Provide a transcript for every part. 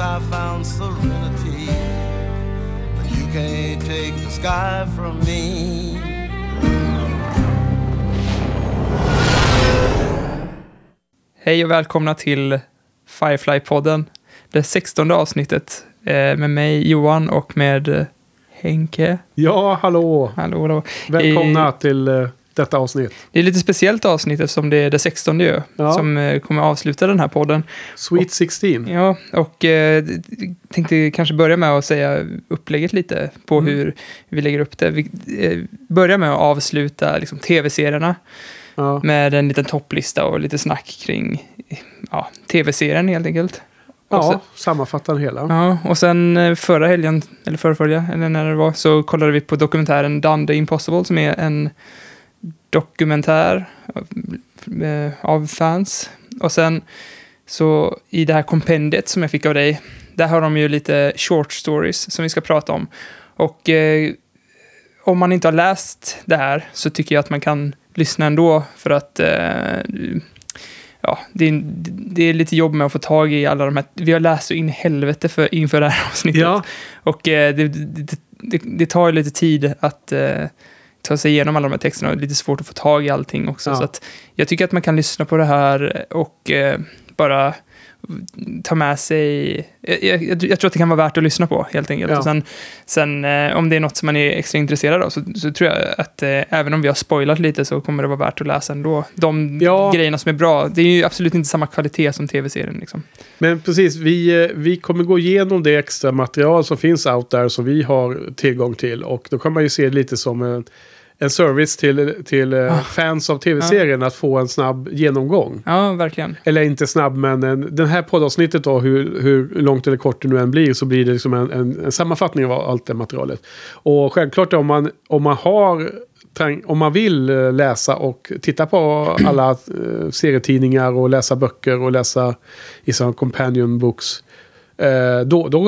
I found serenity. But you can't take the sky from me. Hej och välkomna till Firefly-podden. Det 16 avsnittet eh, med mig Johan och med eh, Henke. Ja, hallå! Hallå då. Välkomna Eh, till eh, detta avsnitt. Det är lite speciellt avsnitt eftersom det är det 16 ju, Ja. som eh, kommer avsluta den här podden. Sweet 16. Ja, och eh, tänkte kanske börja med att säga upplägget lite på Mm. hur vi lägger upp det. Vi eh, börjar med att avsluta liksom, tv-serierna Ja. med en liten topplista och lite snack kring ja, tv-serien helt enkelt. Och sen- ja, sammanfattar det hela. Ja, och sen eh, förra helgen, eller förrförra, eller när det var, så kollade vi på dokumentären Done the Impossible som är en dokumentär av, eh, av fans. Och sen så i det här kompendiet som jag fick av dig, där har de ju lite short stories som vi ska prata om. Och eh, om man inte har läst det här så tycker jag att man kan lyssna ändå för att eh, ja, det är, det är lite jobb med att få tag i alla de här. Vi har läst så in i helvete för, inför det här avsnittet. Ja, Och eh, det, det, det, det tar ju lite tid att eh, ta sig igenom alla de här texterna och det är lite svårt att få tag i allting också. Ja. Så att jag tycker att man kan lyssna på det här och eh, bara ta med sig... Jag, jag, jag tror att det kan vara värt att lyssna på helt enkelt. Ja. Och sen, sen eh, om det är något som man är extra intresserad av så, så tror jag att eh, även om vi har spoilat lite så kommer det vara värt att läsa ändå. De Ja. grejerna som är bra. Det är ju absolut inte samma kvalitet som tv-serien. Liksom. men precis. Vi, eh, vi kommer gå igenom det extra material som finns out där som vi har tillgång till. Och då kan man ju se det lite som en, en service till, till eh, Ah. fans av tv-serien att få en snabb genomgång. Ja, verkligen. Eller inte snabb, men en, den här poddavsnittet då, hur, hur långt eller kort det nu än blir, så blir det liksom en, en, en sammanfattning av allt det materialet. Och självklart om man, om man har om man vill eh, läsa och titta på alla eh, serietidningar och läsa böcker och läsa i sådana companion books. Eh, då, då,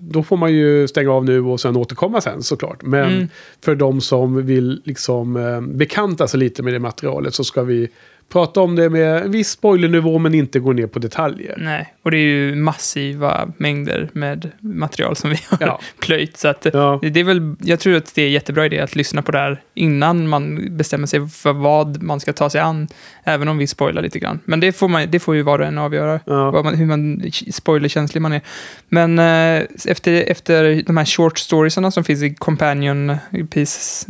då får man ju stänga av nu och sen återkomma sen såklart. Men Mm. för de som vill liksom eh, bekanta sig lite med det materialet så ska vi prata om det med en viss spoilernivå men inte gå ner på detaljer. Nej, och det är ju massiva mängder med material som vi har Ja. plöjt. Så att Ja. det är väl, jag tror att det är en jättebra idé att lyssna på det här innan man bestämmer sig för vad man ska ta sig an. Även om vi spoilar lite grann. Men det får, man, det får ju var och en avgöra. Ja. Man, hur man spoilerkänslig man är. Men eh, efter, efter de här short storiesarna som finns i companion pieces,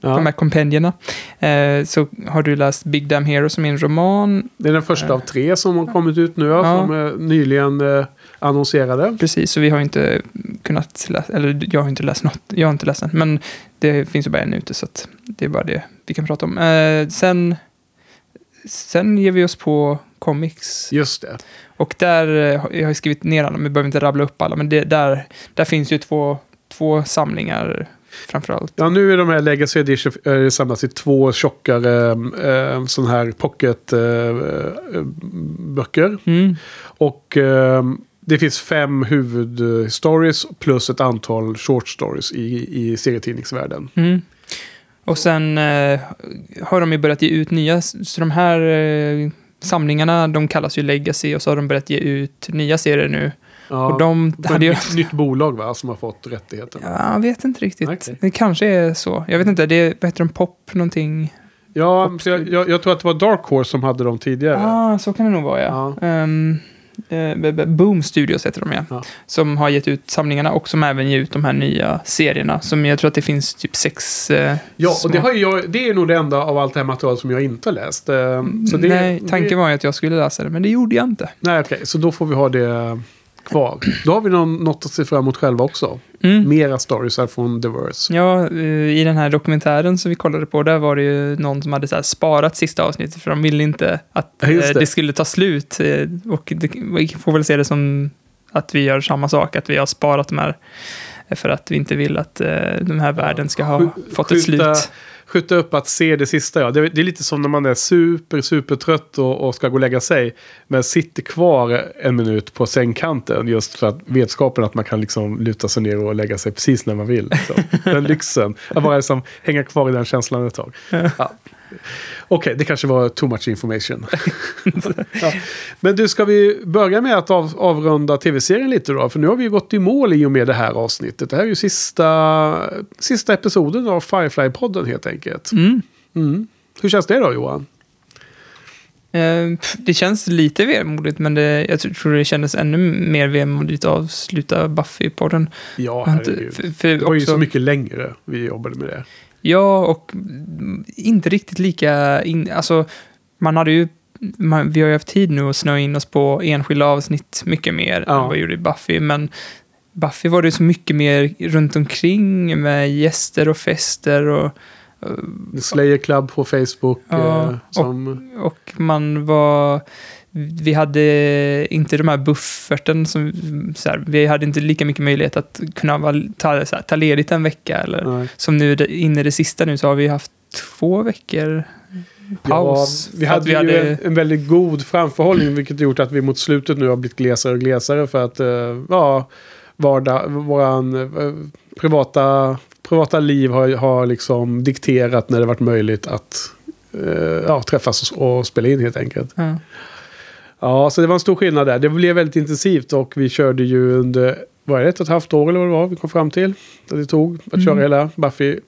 de här compendierna, eh, så har du läst Big Damn Hero som är en roman Det är den första av tre som har kommit ut nu, Ja. som är nyligen eh, annonserade. Precis, så vi har inte kunnat läsa, eller jag har inte läst något, jag har inte läst den, men det finns ju bara en ute så att det är bara det vi kan prata om. Eh, sen, sen ger vi oss på comics Just det. och där, eh, har- jag har skrivit ner alla, men vi behöver inte rabbla upp alla, men det, där, där finns ju två, två samlingar framförallt. Ja, nu är de här Legacy Edition äh, samlas i två tjockare äh, sån här pocket eh, eh. Mm. Och eh, det finns fem huvudstories plus ett antal short stories i, i serietidningsvärlden. Mm. Och sen eh, har de ju börjat ge ut nya, så de här eh, samlingarna, de kallas ju Legacy och så har de börjat ge ut nya serier nu. Ja, Och de det är hade ju... ett nytt, bolag va, som har fått rättigheten. Ja, Ja, jag vet inte riktigt. Okej. Det kanske är så. Jag vet inte, det är, vad heter de, Pop någonting? så jag, jag, jag tror att det var Dark Horse som hade dem tidigare. Ah, så kan det nog vara ja. Eh, B- B- Boom Studios heter de ja. Ja. Som har gett ut samlingarna och som även ger ut de här nya serierna. Som jag tror att det finns typ sex eh, Ja, små- och det, har jag, det är nog det enda av allt det här materialet som jag inte har läst. Eh, det, Nej, tanken det, var ju att jag skulle läsa det, men det gjorde jag inte. Nej, okej. Så då får vi ha det kvar. Då har vi något att se fram emot själva också. Mm. Mera stories här från The Verse. Ja, eh, i den här dokumentären som vi kollade på, där var det ju någon som hade så sparat sista avsnittet för de ville inte att Ja, eh, det. det. skulle ta slut. eh, Och det, vi får väl se det som att vi gör samma sak, att vi har sparat de här för att vi inte vill att den här världen ska ha fått ett slut. Skjuta upp att se det sista, ja. Det, det är lite som när man är super, super trött och, och ska gå och lägga sig. Men sitter kvar en minut på sängkanten just för att vetskapen att man kan liksom luta sig ner och lägga sig precis när man vill. Liksom. Den lyxen. Att bara liksom hänga kvar i den känslan ett tag. Ja. Okej, det kanske var too much information. ja. Men du, ska vi börja med att av, avrunda tv-serien lite då? För nu har vi ju gått i mål i och med det här avsnittet. Det här är ju sista, sista episoden av Firefly-podden helt enkelt. Mm. Mm. Hur känns det då Johan? Eh, Det känns lite vemodigt, men det, jag tror det kändes ännu mer vemodigt att avsluta Buffy-podden. Ja, herregud. för- för Det var ju också- så mycket längre vi jobbade med det. Ja, och inte riktigt lika... In, alltså, man hade ju... Man, vi har ju haft tid nu att snöa in oss på enskilda avsnitt mycket mer Ja. än vad vi gjorde i Buffy, men Buffy var det så mycket mer runt omkring med gäster och fester och, Slayer Club på Facebook. Ja, eh, som, och man var... Vi hade inte de här bufferten som... Så här, vi hade inte lika mycket möjlighet att kunna vara- ta, så här, ta ledigt en vecka eller nej. Som nu det- in i det sista nu så har vi haft två veckor paus. Ja, vi hade ju en, en väldigt god framförhållning vilket gjort att vi mot slutet nu har blivit glesare och glesare för att eh, ja, vardag, våran eh, privata, privata liv har, har liksom dikterat när det varit möjligt att eh, ja, träffas och, och spela in helt enkelt. Ja. Ja, så det var en stor skillnad där. Det blev väldigt intensivt och vi körde ju under, vad är det, ett och ett halvt år eller vad det var vi kom fram till. Att det tog att köra Mm. hela Buffy.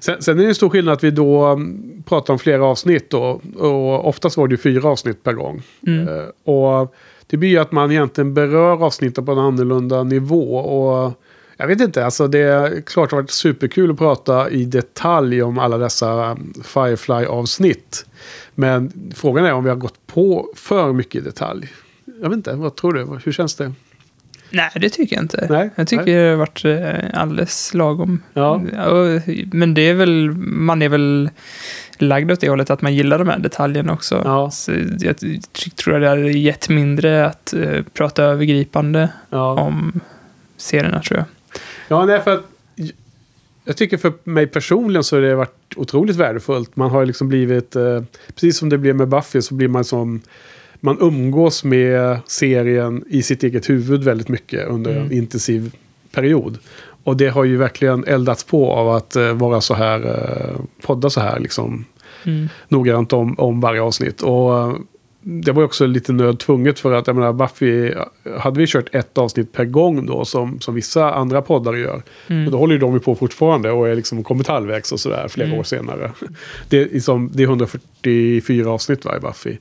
Sen, sen är det en stor skillnad att vi då mm, pratar om flera avsnitt då. Och oftast var det ju fyra avsnitt per gång. Mm. Eh, och det blir ju att man egentligen berör avsnitten på en annorlunda nivå. Och jag vet inte, alltså det är klart det har varit superkul att prata i detalj om alla dessa mm, Firefly-avsnitt. Men frågan är om vi har gått på för mycket i detalj. Jag vet inte, vad tror du? Hur känns det? Nej, det tycker jag inte. Nej, jag tycker nej. det har varit eh, alldeles lagom. Ja. Men det är väl, man är väl lagd åt det hållet att man gillar de här detaljerna också. Ja. Så jag tror att det hade gett mindre att eh, prata övergripande Ja. om serierna tror jag. Ja, nej, för att jag tycker för mig personligen så har det varit otroligt värdefullt. Man har liksom blivit, eh, precis som det blev med Buffy så blir man som, man umgås med serien i sitt eget huvud väldigt mycket under en Mm. intensiv period. Och det har ju verkligen eldats på av att eh, vara så här, eh, podda så här liksom Mm. noggrant om, om varje avsnitt. Och eh, det var också lite nödtvunget för att jag menar Buffy, hade vi kört ett avsnitt per gång då som, som vissa andra poddar gör. Mm. Då håller ju de ju på fortfarande och är liksom kommit halvvägs och sådär flera Mm. år senare. Det är, liksom, det är 144 avsnitt va, i Buffy.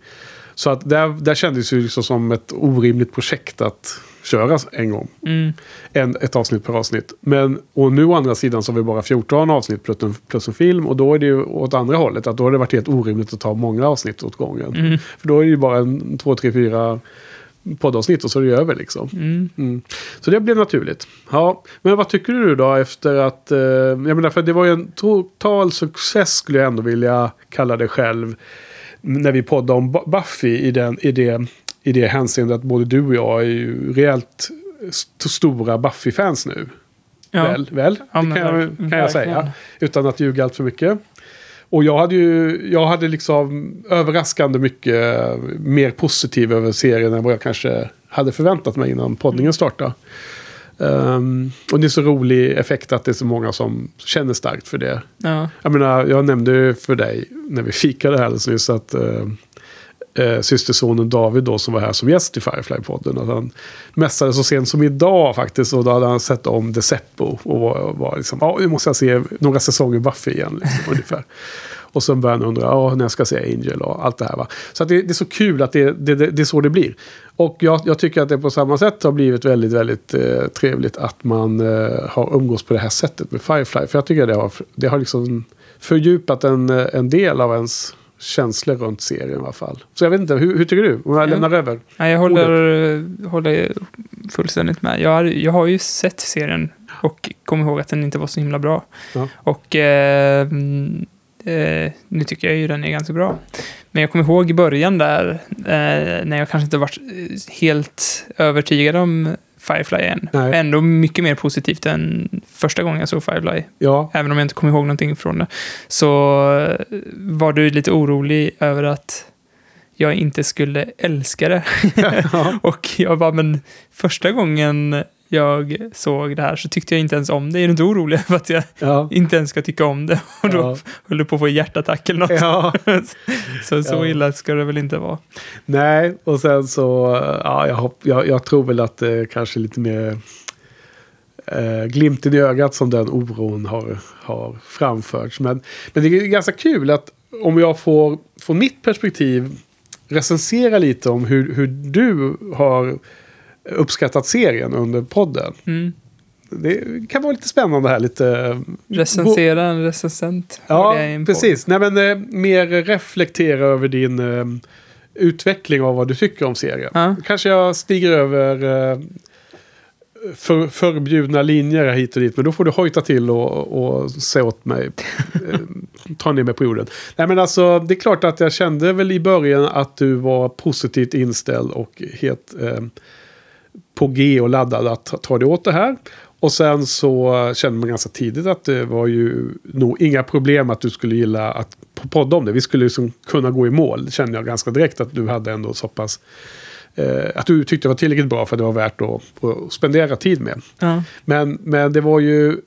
Så att där, där kändes det ju liksom som ett orimligt projekt att köra en gång. Mm. En, ett avsnitt per avsnitt. Men, och nu å andra sidan så har vi bara 14 avsnitt plus en, plus en film. Och då är det ju åt andra hållet. Att då har det varit helt orimligt att ta många avsnitt åt gången. Mm. För då är det ju bara en, två, tre, fyra poddavsnitt och så är det över liksom. Mm. Mm. Så det blev naturligt. Ja, men vad tycker du då efter att... Eh, jag menar, för det var ju en total success skulle jag ändå vilja kalla det själv. När vi poddade om Bu- Buffy i, den, i, det, i det hänseendet att både du och jag är ju rejält st- stora Buffy-fans nu. Ja. Väl? väl? Ja, det kan, jag, kan jag säga. Utan att ljuga allt för mycket. Och jag hade ju, jag hade liksom överraskande mycket mer positiv över serien än vad jag kanske hade förväntat mig innan poddningen startade. Ehm, och det är så rolig effekt att det är så många som känner starkt för det. Ja. Jag menar, jag nämnde ju för dig när vi fikade här alldeles nyss att uh, uh, systersonen David då som var här som gäst i Firefly-podden. Att han mässade så sent som idag faktiskt och då hade han sett om Deceppo och var, var liksom, ja nu måste jag se några säsonger Buffy igen. Liksom, ungefär. Och sen började han undra, ja, när jag ska se Angel och allt det här. Va? Så att det, det är så kul att det, det, det, är så det blir. Och jag, jag tycker att det på samma sätt har blivit väldigt, väldigt eh, trevligt att man eh, har umgås på det här sättet med Firefly. För jag tycker det har, det har liksom fördjupat en, eh, en del av ens känslor runt serien i alla fall. Så jag vet inte, hur, hur tycker du? Om jag Ja. lämnar över. Nej, jag håller, håller fullständigt med. Jag har, jag har ju sett serien och kommer ihåg att den inte var så himla bra. Ja. Och eh, eh, nu tycker jag ju den är ganska bra. Men jag kommer ihåg i början där, eh, när jag kanske inte varit eh, helt övertygad om Firefly än. Nej. Ändå mycket mer positivt än första gången jag såg Firefly. Ja, Även om jag inte kommer ihåg någonting från det. Så eh, var du lite orolig över att jag inte skulle älska det. ja. Och jag bara, men första gången jag såg det här så tyckte jag inte ens om det. Är du inte orolig för att jag ja. inte ens ska tycka om det? Och då Ja. höll du på att få hjärtattack eller något. ja. så så Ja. illa ska det väl inte vara. Nej, och sen så, ja, jag, hopp, jag, jag tror väl att det kanske är lite mer eh, glimten i ögat som den oron har, har framförts. Men, men det är ganska kul att om jag får, från mitt perspektiv, recensera lite om hur, hur du har uppskattat serien under podden. Mm. Det kan vara lite spännande här, lite... Recensera en recensent. Ja, precis. Nej, men, eh, mer reflektera över din eh, utveckling av vad du tycker om serien. Ja. Kanske jag stiger över eh, för, förbjudna linjer hit och dit. Men då får du hojta till och, och säga åt mig. eh, ta ner mig på jorden. Nej men alltså det är klart att jag kände väl i början att du var positivt inställd och helt eh, på G och laddad att ta- dig åt det här. Och sen så kände man ganska tidigt att det var ju nog inga problem att du skulle gilla att podda om det. Vi skulle liksom kunna gå i mål. Det kände jag ganska direkt att du hade ändå så pass... Eh, att du tyckte det var tillräckligt bra för att det var värt att, att spendera tid med. Ja. Men, men det var ju...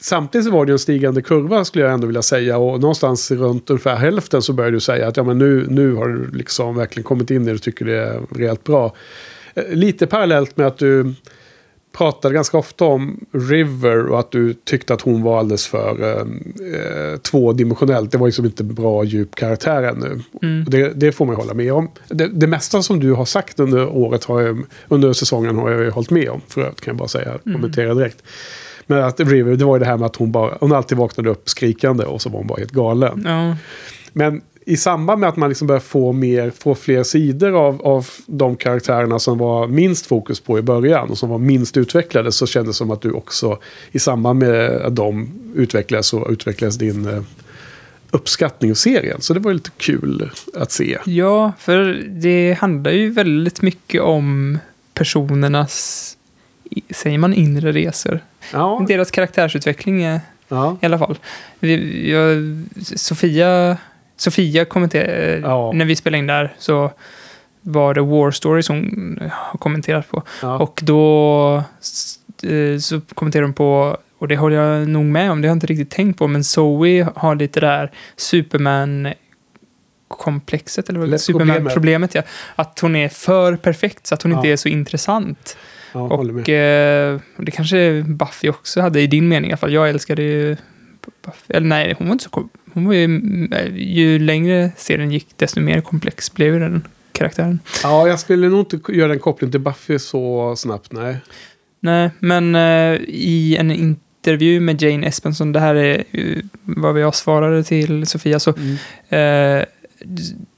Samtidigt så var det en stigande kurva skulle jag ändå vilja säga. Och någonstans runt ungefär hälften så började du säga att ja, men nu, nu har du liksom verkligen kommit in i det och tycker det är rejält bra. Eh, Lite parallellt med att du pratade ganska ofta om River och att du tyckte att hon var alldeles för eh, eh, tvådimensionellt. Det var liksom inte bra djup karaktär ännu. Mm. Det, det får man hålla med om. Det, det mesta som du har sagt under året, har jag, under säsongen, har jag ju hållit med om. För övrigt kan jag bara säga, kommentera direkt. Men att River, det var ju det här med att hon, bara, hon alltid vaknade upp skrikande och så var hon bara helt galen. Ja. Men i samband med att man liksom börjar få, mer, få fler sidor av, av de karaktärerna som var minst fokus på i början och som var minst utvecklade så kändes det som att du också i samband med att de utvecklades så utvecklades din eh, uppskattning av serien. Så det var lite kul att se. ja, för det handlar ju väldigt mycket om personernas, säger man inre resor? Ja, Deras karaktärsutveckling är ja, i alla fall. Vi, jag, Sofia, Sofia kommenterade, Ja. när vi spelade in där så var det War Stories hon har kommenterat på. ja. Och då eh, så kommenterade hon på, och det håller jag nog med om, det har jag inte riktigt tänkt på, men Zoe har lite där Superman komplexet eller vad Superman problemet. problemet ja. Att hon är för perfekt så att hon Ja. inte är så intressant. ja. Och eh, det kanske Buffy också hade i din mening i alla fall. Jag älskade ju Buffy. Eller nej, hon var inte så Hon var ju, ju längre serien gick, desto mer komplex blev den karaktären. Ja, jag skulle nog inte göra en koppling till Buffy så snabbt, nej. Nej, men eh, i en intervju med Jane Espenson, det här är vad jag svarade till Sofia, så eh,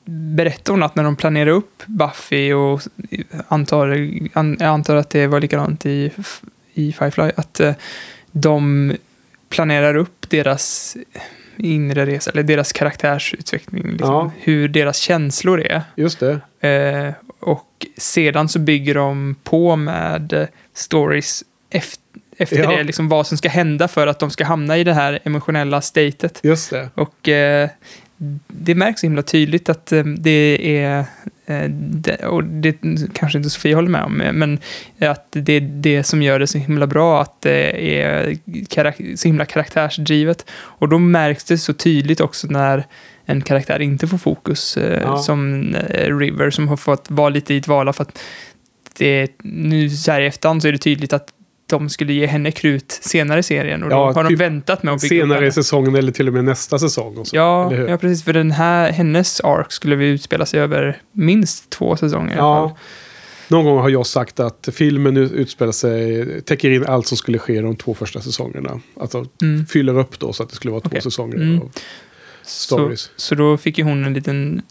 berättar hon att när de planerar upp Buffy och antar, an, jag antar att det var likadant i, i Firefly, att eh, de planerar upp deras inre resa, eller deras karaktärsutveckling, liksom, Ja. hur deras känslor är. Just det. Eh, och sedan så bygger de på med stories efter, efter Ja. det, liksom vad som ska hända för att de ska hamna i det här emotionella statet. Just det. Och eh, det märks så himla tydligt att eh, det är, det, och det kanske inte Sofie håller med om, eh, men att det är det som gör det så himla bra, att det är karak- så himla karaktärsdrivet. Och då märks det så tydligt också när en karaktär inte får fokus, eh, Ja. som eh, River, som har fått vara lite i ett vala för att det, nu så här i efterhand så är det tydligt att de skulle ge henne krut senare i serien och Ja, då har de typ väntat med att bygga Senare i säsongen eller till och med nästa säsong. Och så, Ja, ja, precis. För den här, hennes ark skulle vi utspela sig över minst två säsonger i alla fall. Ja. Någon gång har jag sagt att filmen ut- utspelar sig, täcker in allt som skulle ske de två första säsongerna. Alltså Mm. fyller upp då så att det skulle vara två Okej. säsonger. Mm. Av- Så, stories. så då fick ju hon en liten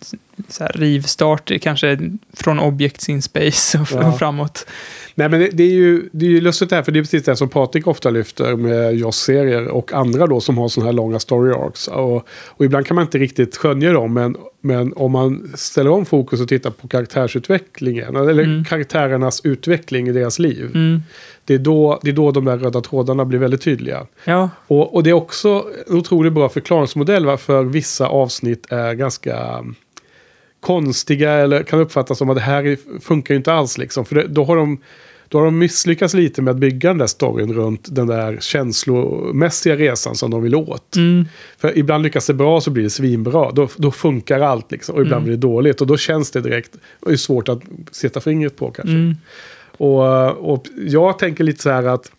så här, rivstart, kanske från Objects in Space och, Ja. och framåt. Nej men det, det, är ju, det är ju lustigt det här, för det är precis det som Patrik ofta lyfter med Joss-serier och andra då som har sådana här långa story arcs. Och, och ibland kan man inte riktigt skönja dem, men, men om man ställer om fokus och tittar på karaktärsutvecklingen, eller Mm. karaktärernas utveckling i deras liv. Mm. Det, är då, det är då de där röda trådarna blir väldigt tydliga. Ja, Och, och det är också en otroligt bra förklaringsmodell varför vissa avsnitt är ganska mm, konstiga eller kan uppfattas som att det här är- funkar ju inte alls. Liksom. För det, då, har de, då har de misslyckats lite med att bygga den där storyn runt den där känslomässiga resan som de vill åt. mm. För ibland lyckas det bra så blir det svinbra. Då, då funkar allt liksom. Och ibland Mm. blir det dåligt. Och då känns det direkt. Och det är svårt att sätta fingret på kanske. Mm. Och, och jag tänker lite så här att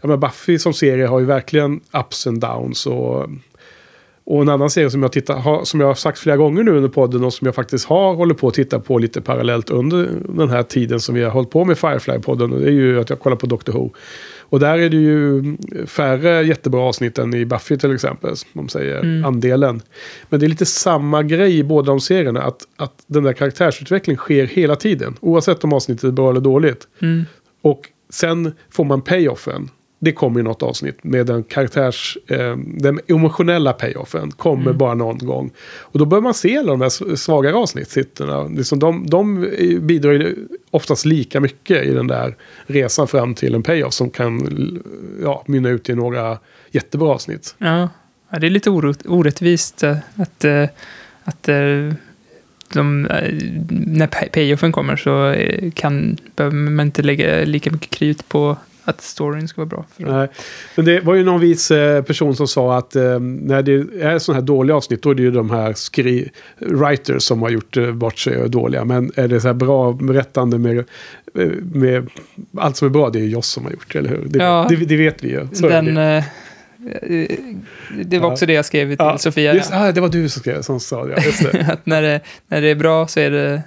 ja, men Buffy som serie har ju verkligen ups and downs. Och, och en annan serie som jag, tittar, har, som jag har sagt flera gånger nu under podden och som jag faktiskt har hållit på att titta på lite parallellt under den här tiden som vi har hållit på med Firefly-podden. Och det är ju att jag kollar på Doctor Who. Och där är det ju färre jättebra avsnitt än i Buffy till exempel. Om man säger Mm. andelen. Men det är lite samma grej i båda de serierna. Att, att den där karaktärsutvecklingen sker hela tiden. Oavsett om avsnittet är bra eller dåligt. Mm. Och sen får man payoffen. Det kommer i något avsnitt med den karaktärs... Eh, den emotionella payoffen kommer Mm. bara någon gång. Och då bör man se alla de här svagare avsnittsitterna. Liksom de, de bidrar ju oftast lika mycket i den där resan fram till en payoff som kan ja, mynna ut i några jättebra avsnitt. Ja. ja, det är lite orätt, orättvist eh, att, eh, att eh, de, eh, när pay- payoffen kommer så eh, kan, behöver man inte lägga lika mycket krut på att storyn ska vara bra. För Nej. Men det var ju någon vis eh, person som sa att eh, när det är sådana här dåliga avsnitt då är det ju de här skri writers som har gjort eh, bort sig och är dåliga. Men är det så här bra berättande med, eh, med allt som är bra det är Joss som har gjort det, eller hur? Det, Ja. det, det vet vi ju. Så Den, det. eh, det var Ja. också det jag skrev till Ja, Sofia. Just, ah, det var du som, skrev, som sa det. Ja, just det. att när det, när det är bra så är det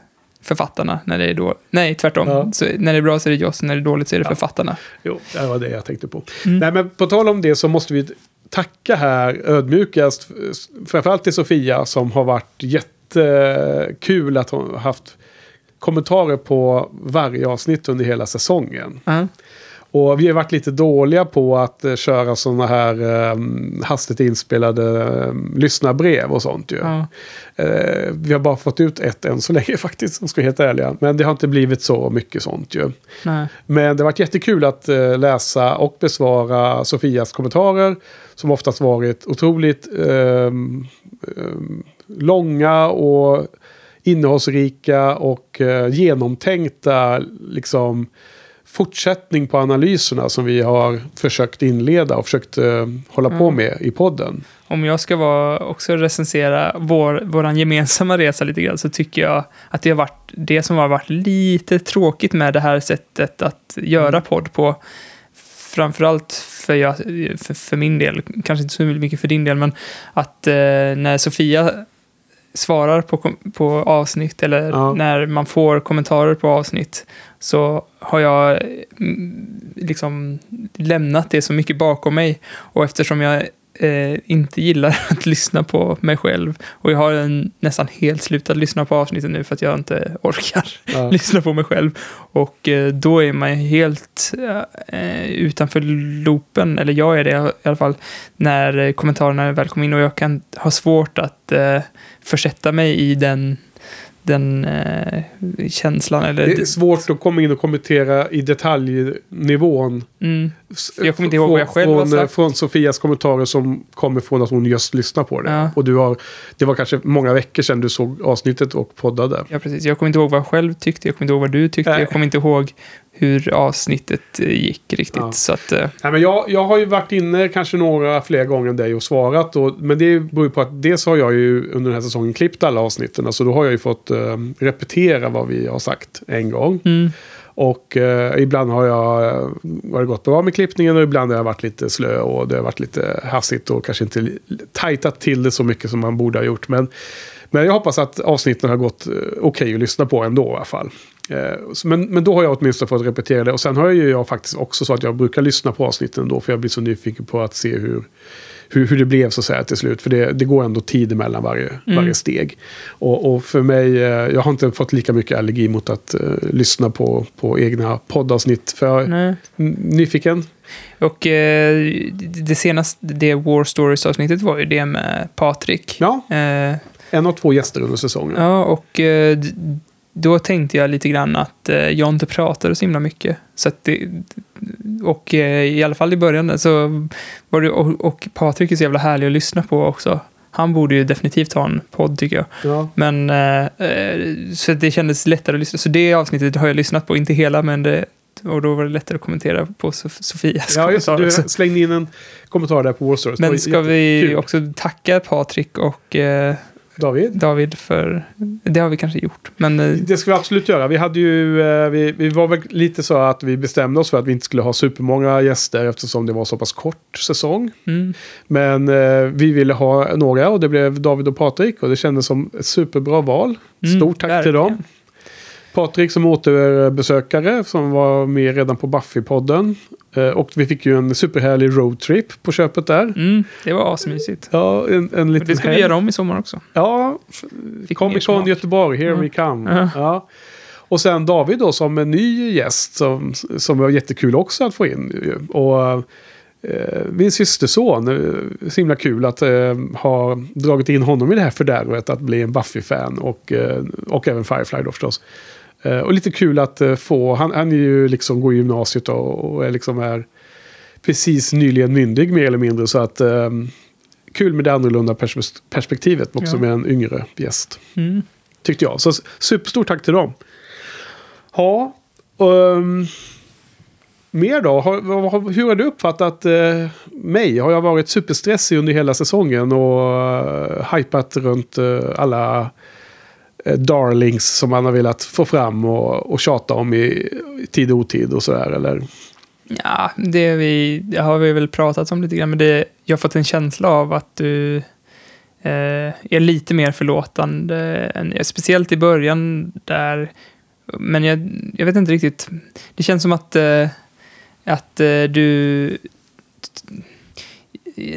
författarna. När det är då, nej, tvärtom. Ja. Så när det är bra så är det Joss, när det är dåligt så är det Ja. författarna. Jo, det var det jag tänkte på. Mm. Nej, men på tal om det så måste vi tacka här ödmjukast. Framförallt till Sofia som har varit jättekul att hon har haft kommentarer på varje avsnitt under hela säsongen. Ja. Och vi har varit lite dåliga på att eh, köra sådana här eh, hastigt inspelade eh, lyssnarbrev och sånt ju. Ja. Eh, vi har bara fått ut ett än så länge faktiskt, om jag ska vara helt ärliga. Men det har inte blivit så mycket sånt ju. Nej. Men det har varit jättekul att eh, läsa och besvara Sofias kommentarer. Som oftast varit otroligt ehm, långa och innehållsrika och genomtänkta liksom, fortsättning på analyserna som vi har försökt inleda och försökt eh, hålla på Mm. med i podden. Om jag ska vara, också recensera vår, våran gemensamma resa lite grann så tycker jag att det har varit det som har varit lite tråkigt med det här sättet att göra Mm. podd på. Framförallt för, jag, för, för min del, kanske inte så mycket för din del, men att eh, när Sofia svarar på, på avsnitt eller Ja. när man får kommentarer på avsnitt så har jag mm, liksom lämnat det så mycket bakom mig. Och eftersom jag eh, inte gillar att lyssna på mig själv och jag har en, nästan helt slutat lyssna på avsnitten nu för att jag inte orkar Ja. lyssna på mig själv. Och eh, då är man helt eh, utanför loopen, eller jag är det i alla fall, när eh, kommentarerna väl kommer in och jag kan ha svårt att eh, försätta mig i den, den eh, känslan. Eller, Det är svårt att komma in och kommentera i detaljnivån. Mm, jag kommer inte ihåg vad jag själv har från, sagt. Från Sofias kommentarer som kommer från att hon just lyssnar på det. Ja. Och du har, det var kanske många veckor sedan du såg avsnittet och poddade. ja, precis. Jag kommer inte ihåg vad jag själv tyckte, jag kommer inte ihåg vad du tyckte, Nej. jag kommer inte ihåg hur avsnittet eh, gick riktigt. Ja. Så att, eh, Nej, men jag, jag har ju varit inne kanske några fler gånger än dig och svarat. Och, men det beror ju på att dels har jag ju under den här säsongen klippt alla avsnitten. Så då har jag ju fått eh, repetera vad vi har sagt en gång. mm, Och eh, ibland har jag eh, har det gått bra med klippningen och ibland har jag varit lite slö och det har varit lite hassigt och kanske inte tajtat till det så mycket som man borde ha gjort. Men, men jag hoppas att avsnitten har gått eh, okej att lyssna på ändå i alla fall. Eh, men, men då har jag åtminstone fått repetera det. Och sen har ju jag faktiskt också så att jag brukar lyssna på avsnitten då för jag blir så nyfiken på att se hur, hur, hur det blev så att säga till slut. För det, det går ändå tid emellan varje, varje steg. Och, och för mig, eh, jag har inte fått lika mycket allergi mot att eh, lyssna på, på egna poddavsnitt. För jag är nyfiken. Och eh, det senaste, det War Stories-avsnittet var ju det med Patrik. Ja, Eh, en av två gäster under säsongen. ja, och eh, då tänkte jag lite grann att eh, jag inte pratade så himla mycket. Så det, och eh, i alla fall i början så var det, och, och Patrik är så jävla härlig att lyssna på också. Han borde ju definitivt ha en podd tycker jag. Ja. Men eh, så det kändes lättare att lyssna. Så det avsnittet har jag lyssnat på, inte hela, men det, och då var det lättare att kommentera på Sof- Sofias Ja, just. Du slängde in en kommentar där på. Det var Men ska vi också tacka Patrik och eh, David? David för... Det har vi kanske gjort, men... Eh, Det ska vi absolut göra. Vi, hade ju, eh, vi, vi var väl lite så att vi bestämde oss för att vi inte skulle ha supermånga gäster eftersom det var så pass kort säsong. mm, Men eh, vi ville ha några och det blev David och Patrik och det kändes som ett superbra val. Mm, Stort tack till dem. Patrik som återbesökare som var med redan på Buffy-podden. Eh, och vi fick ju en superhärlig roadtrip på köpet där. mm, det var asmysigt. Ja, en, en liten det ska vi göra om i sommar också. Ja, Comic Con. Göteborg, here Ja. we come. Ja. Ja. Och sen David då som en ny gäst som, som var jättekul också att få in. Och eh, min systerson, eh, så himla kul att eh, ha dragit in honom i det här fördärvet att bli en Buffy-fan och, eh, och även Firefly då förstås. Eh, och lite kul att eh, få, han, han är ju liksom går i gymnasiet och, och är liksom är precis nyligen myndig mer eller mindre så att eh, kul med det annorlunda pers- perspektivet också Ja. med en yngre gäst. Mm. Tyckte jag. Så superstort tack till dem. Ja. Um, mer då? Har, hur har du uppfattat eh, mig? Har jag varit superstressig under hela säsongen och uh, hypat runt eh, alla Eh, darlings som man har velat få fram och, och tjata om i, i tid och otid och sådär? Eller? Ja, det, vi, det har vi väl pratat om lite grann, men det, jag har fått en känsla av att du eh, är lite mer förlåtande, än, speciellt i början där, men jag, jag vet inte riktigt, det känns som att, eh, att eh, du,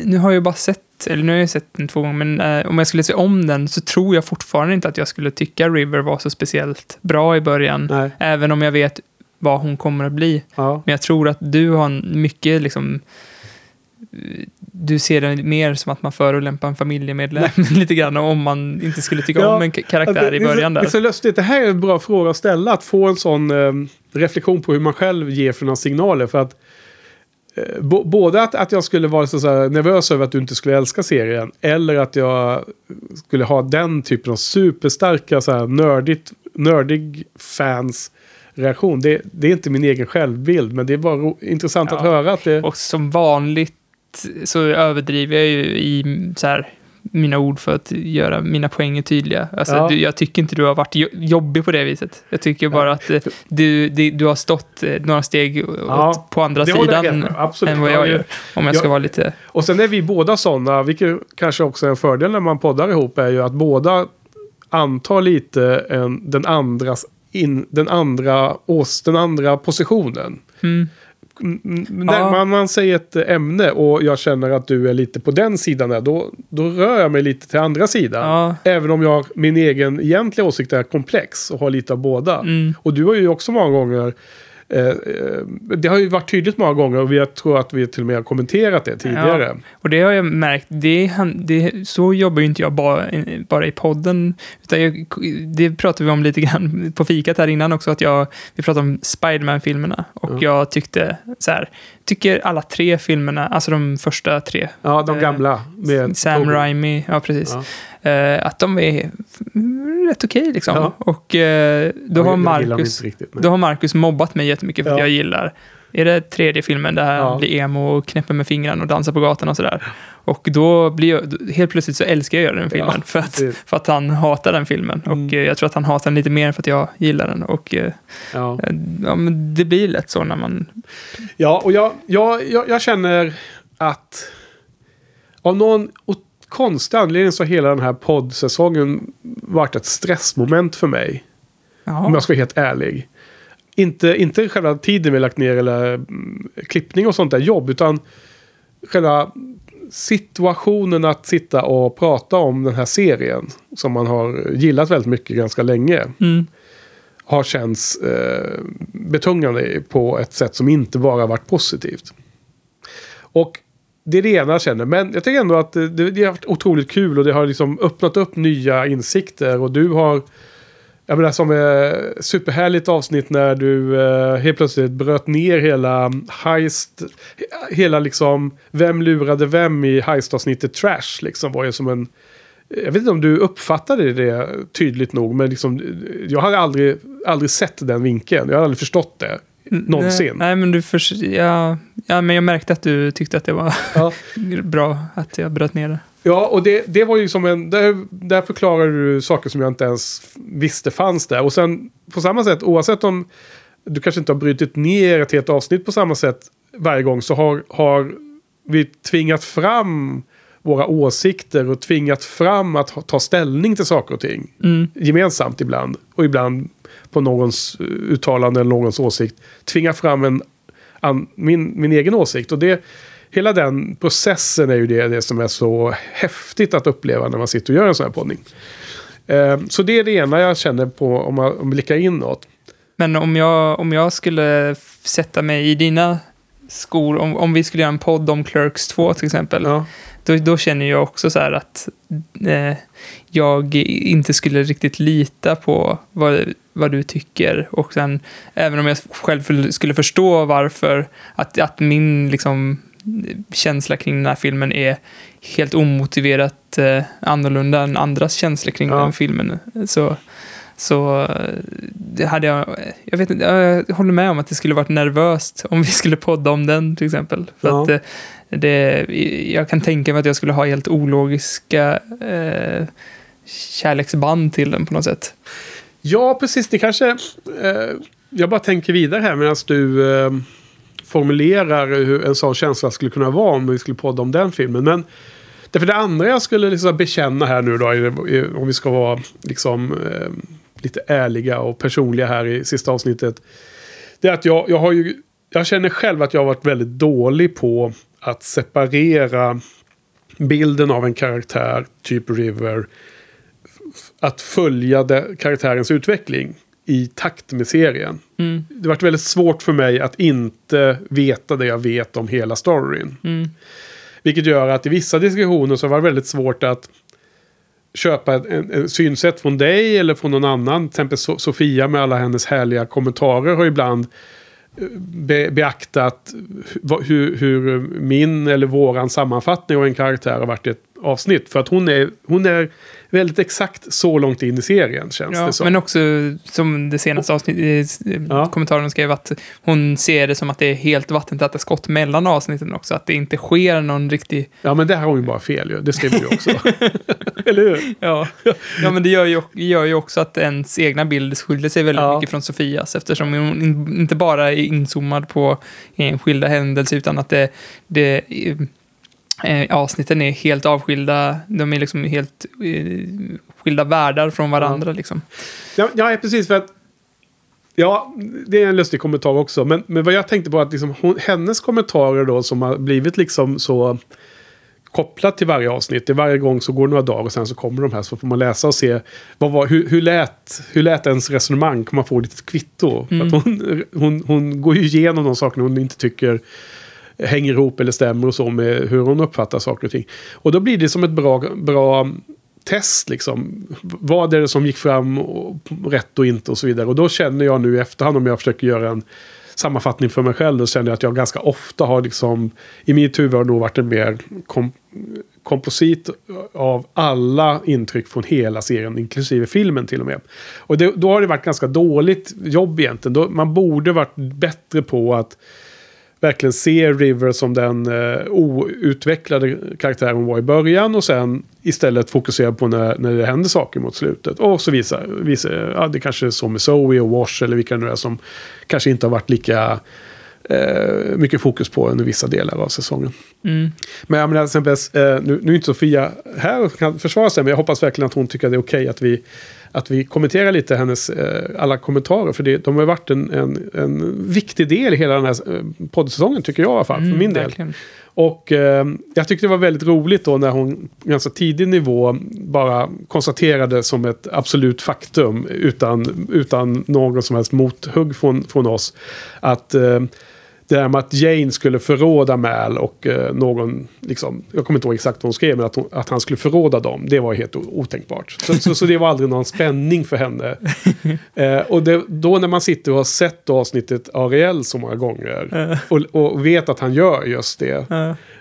nu har jag bara sett, eller nu har jag sett den två gånger, men eh, om jag skulle se om den så tror jag fortfarande inte att jag skulle tycka River var så speciellt bra i början, Nej. även om jag vet vad hon kommer att bli. Ja. Men jag tror att du har en mycket liksom... Du ser det mer som att man förolämpar en familjemedlem lite grann om man inte skulle tycka Ja, om en karaktär Alltså, i det början Det där. är så lustigt. Det här är en bra fråga att ställa. Att få en sån eh, reflektion på hur man själv ger för några signaler. För att både att, att jag skulle vara så, så nervös över att du inte skulle älska serien. Eller att jag skulle ha den typen av superstarka så här, nördigt, nördig fans reaktion. Det, det är inte min egen självbild. Men det är bara intressant att Ja. höra att det... Och som vanligt så överdriver jag ju i så här, mina ord för att göra mina poänger tydliga. Alltså, Ja. du, jag tycker inte du har varit jo- jobbig på det viset. Jag tycker bara att eh, du, du, du har stått eh, några steg åt, på andra sidan än vad Ja, jag gör. Om jag ska vara lite... Och sen är vi båda sådana, vilket kanske också är en fördel när man poddar ihop, är ju att båda antar lite en, den, andras in, den, andra, ås, den andra positionen. Mm, När Ja. man, säger ett ämne och jag känner att du är lite på den sidan där, då, då rör jag mig lite till andra sidan. ja, Även om jag, min egen egentliga åsikt är komplex och har lite av båda. mm. Och du har ju också många gånger eh, eh, det har ju varit tydligt många gånger och jag tror att vi till och med har kommenterat det tidigare. Och det har jag märkt, det, det, så jobbar ju inte jag bara, bara i podden. Utan jag, det pratade vi om lite grann på fikat här innan också, att jag, vi pratade om Spiderman-filmerna. Och Ja. jag tyckte så här, tycker alla tre filmerna, alltså de första tre, Ja, de Eh, gamla. Med Sam Tobey. Raimi, ja precis, Ja. eh, att de är rätt okej liksom. Ja. Och eh, då, har Marcus, riktigt, då har Marcus mobbat mig jättemycket för att Ja. jag gillar är det tredje filmen där han Ja. blir emo och knäpper med fingrarna och dansar på gatan och sådär. Och då blir jag, helt plötsligt så älskar jag göra den filmen Ja, för, att, precis. för att han hatar den filmen. Mm. Och eh, jag tror att han hatar den lite mer för att jag gillar den. Och eh, Ja. ja, men det blir lätt så när man... Ja, och jag, jag, jag, jag känner att av någon konstig anledning så har hela den här poddsäsongen varit ett stressmoment för mig. Om Ja, jag ska vara helt ärlig. Inte, inte själva tiden vi lagt ner eller mm, klippning och sånt där jobb, utan själva situationen att sitta och prata om den här serien. Som man har gillat väldigt mycket ganska länge. Mm. Har känts eh, betungande på ett sätt som inte bara varit positivt. Och det är det ena jag känner. Men jag tycker ändå att det, det har varit otroligt kul och det har liksom öppnat upp nya insikter. Och du har... Jag menar som är superhärligt avsnitt när du eh, helt plötsligt bröt ner hela heist. Hela liksom vem lurade vem i heist-avsnittet Trash liksom var ju som en... Jag vet inte om du uppfattade det tydligt nog men liksom jag har aldrig, aldrig sett den vinkeln. Jag har aldrig förstått det. Någonsin. Nej, nej, men du förs- ja, ja, men jag märkte att du tyckte att det var Ja. bra att jag bröt ner det. Ja, och det, det var ju som en... Där, där förklarar du saker som jag inte ens visste fanns där. Och sen på samma sätt, oavsett om du kanske inte har brutit ner ett helt avsnitt på samma sätt varje gång, så har, har vi tvingat fram våra åsikter och tvingat fram att ta ställning till saker och ting. Mm. Gemensamt ibland. Och ibland på någons eh, uttalande eller någons åsikt. Tvinga fram en, an, min, min egen åsikt. Och det, hela den processen är ju det, det som är så häftigt att uppleva när man sitter och gör en sån här poddning. Eh, så det är det ena jag känner på om man blickar inåt. Men om jag, om jag skulle sätta mig i dina skor, om, om vi skulle göra en podd om Clerks 2 till exempel, Ja. då, då känner jag också så här att eh, jag inte skulle riktigt lita på vad, vad du tycker. Och sen, även om jag själv skulle förstå varför, att, att min liksom, känsla kring den här filmen är helt omotiverat eh, annorlunda än andras känsla kring Ja. den filmen. Så, så eh, det hade jag, jag vet inte, jag håller med om att det skulle varit nervöst om vi skulle podda om den till exempel. För Ja. att eh, det, jag kan tänka mig att jag skulle ha helt ologiska eh, kärleksband till den på något sätt. Ja, precis. Det kanske... Eh, jag bara tänker vidare här medan du eh, formulerar hur en sån känsla skulle kunna vara om vi skulle podda om den filmen. Men därför det andra jag skulle liksom bekänna här nu då, om vi ska vara liksom, eh, lite ärliga och personliga här i sista avsnittet. Det är att jag, jag har ju... Jag känner själv att jag har varit väldigt dålig på att separera bilden av en karaktär, typ River, att följa de, karaktärens utveckling i takt med serien. Mm, Det varit väldigt svårt för mig att inte veta det jag vet om hela storyn. mm, Vilket gör att i vissa diskussioner så var det väldigt svårt att köpa en, en, synsätt från dig eller från någon annan. Till exempel So- Sofia med alla hennes härliga kommentarer har ibland eh, be, beaktat hu- hur, hur min eller våran sammanfattning av en karaktär har varit i ett avsnitt. För att hon är, hon är väldigt exakt så långt in i serien känns ja, det som. men också som det senaste avsnittet, eh, Ja. kommentaren skrev att hon ser det som att det är helt vattentäta skott mellan avsnitten också. Att det inte sker någon riktig... Ja men där har hon ju bara fel ju. Det skriver ju också. eller hur? Ja, ja men det gör ju, gör ju också att ens egna bild skiljer sig väldigt Ja. mycket från Sofias. Eftersom hon in, inte bara är inzoomad på enskilda händelser utan att det, det eh, avsnitten är helt avskilda. De är liksom helt eh, skilda världar från varandra. Liksom. Ja, ja, precis. För att, ja, det är en lustig kommentar också. Men, men vad jag tänkte på att liksom, hon, hennes kommentarer då som har blivit liksom så kopplat till varje avsnitt. Det varje gång så går det några dagar och sen så kommer de här så får man läsa och se vad var, hur, hur, lät, hur lät ens resonemang. Kan man få lite kvitto. Mm. Att hon, hon, hon går ju igenom de sakerna hon inte tycker hänger ihop eller stämmer och så med hur hon uppfattar saker och ting. Och då blir det som ett bra, bra test liksom. Vad är det som gick fram och, rätt och inte och så vidare. Och då känner jag nu i efterhand om jag försöker göra en sammanfattning för mig själv. Då känner jag att jag ganska ofta har liksom i mitt huvud har det nog varit en mer kom, komposit av alla intryck från hela serien, inklusive filmen till och med. Och det, då har det varit ganska dåligt jobb egentligen. Då, man borde varit bättre på att verkligen se River som den eh, outvecklade karaktär hon var i början och sen istället fokusera på när, när det händer saker mot slutet. Och så visar, visar ja, det kanske är så med Zoe och Wash eller vilka det nu är som kanske inte har varit lika eh, mycket fokus på under vissa delar av säsongen. Mm. Men jag menar, till exempel, eh, nu, nu är inte Sofia här och kan försvara sig, men jag hoppas verkligen att hon tycker att det är okej att vi, att vi kommenterar lite hennes eh, alla kommentarer. För det, de har varit en, en, en viktig del i hela den här eh, poddsäsongen, tycker jag i alla fall, för Mm, min del. verkligen. Och eh, jag tyckte det var väldigt roligt då när hon ganska tidig nivå bara konstaterade som ett absolut faktum utan, utan någon som helst mothugg från, från oss. Att eh, det där med att Jane skulle förråda Mal och eh, någon, liksom, jag kommer inte ihåg exakt vad hon skrev, men att, hon, att han skulle förråda dem, det var helt otänkbart. Så, så, så det var aldrig någon spänning för henne. Eh, och det, då när man sitter och har sett avsnittet Ariel så många gånger och, och vet att han gör just det.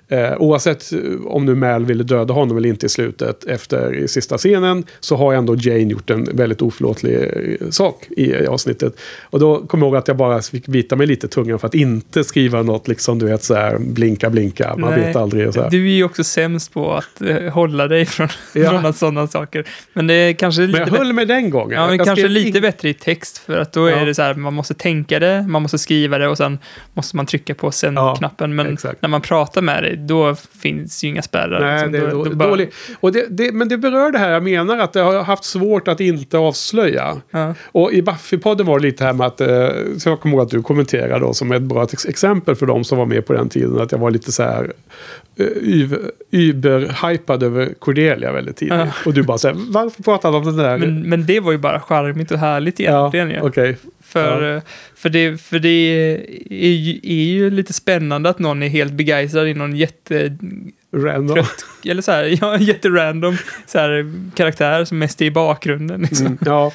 Eh, oavsett om nu Mal ville döda honom eller inte i slutet efter i sista scenen så har ändå Jane gjort en väldigt oförlåtlig eh, sak i, i avsnittet. Och då kommer jag ihåg att jag bara fick bita mig lite tungan för att inte skriva något liksom du vet så här blinka blinka. Man Nej, vet aldrig. Så här. Du är ju också sämst på att eh, hålla dig från, Ja. från sådana saker. Men det är kanske Men lite, jag bättre, höll mig den gången. ja, men Jag kanske lite ing- bättre i text. För att då Ja. är det så här, man måste tänka det, man måste skriva det och sen måste man trycka på Ja, sen-knappen. men exakt. när man pratar med dig, då finns ju inga spärrar. Nej, liksom. det är Då- då, då bara- dåligt. Och det, det, men det berör det här jag menar att det har haft svårt att inte avslöja. Ja. Och i Buffy-podden var det lite här med att, eh, så jag kommer ihåg att du kommenterade då som ett bra ex- exempel för de som var med på den tiden, att jag var lite så här eh, yv- Uber-hypad över Cordelia väldigt tidigt. Ja. Och du bara så här, varför pratar du om den där? Men, men det var ju bara charmigt och härligt egentligen. ja, ju. okej. För, eh, för, det, för det är ju, är ju lite spännande att någon är helt begeistrad i någon jätte... Random. Eller så här, ja, jätterandom så här, karaktär som mest är i bakgrunden. Liksom. Mm, ja,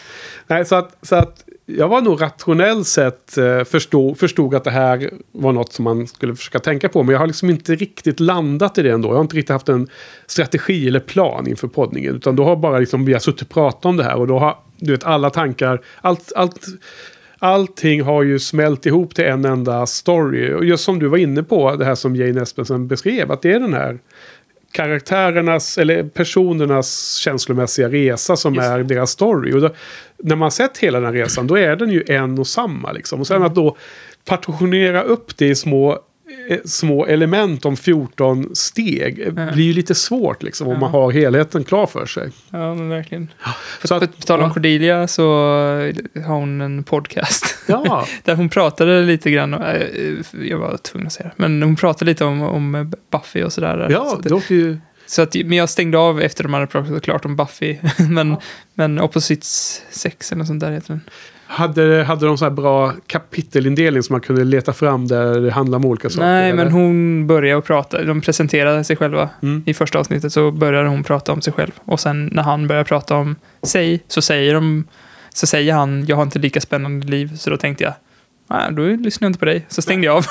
nej, så att, så att jag var nog rationellt sett eh, förstod, förstod att det här var något som man skulle försöka tänka på. Men jag har liksom inte riktigt landat i det ändå. Jag har inte riktigt haft en strategi eller plan inför poddningen. Utan då har bara liksom, vi har suttit och pratat om det här och då har du vet, alla tankar, allt, allt, allting har ju smält ihop till en enda story. Och just som du var inne på, det här som Jane Espensen beskrev, att det är den här karaktärernas eller personernas känslomässiga resa som Just är deras story. Och då, när man sett hela den resan då är den ju en och samma. Liksom. Och sen att då partitionera upp det i små, små element om 14 steg eh, Ja. blir ju lite svårt liksom, om Ja. man har helheten klar för sig. Ja, men verkligen. Så På, att, på tal om ja. Cordelia så har hon en podcast. Ja, Där hon pratade lite grann, eh, jag var tvungen att säga det, men hon pratade lite om, om Buffy och sådär. ja så det låter ju... Så att, men jag stängde av efter de hade pratat klart om Buffy. men, men Opposites 6 eller sånt där heter den. Hade, hade de så här bra kapitelindelning som man kunde leta fram där det handlar om olika saker? Nej, men eller? hon började att prata. De presenterade sig själva. Mm. I första avsnittet så började hon prata om sig själv. Och sen när han börjar prata om sig så säger, de, så säger han jag har inte lika spännande liv. Så då tänkte jag Nej, då lyssnar jag inte på dig. Så stängde jag av.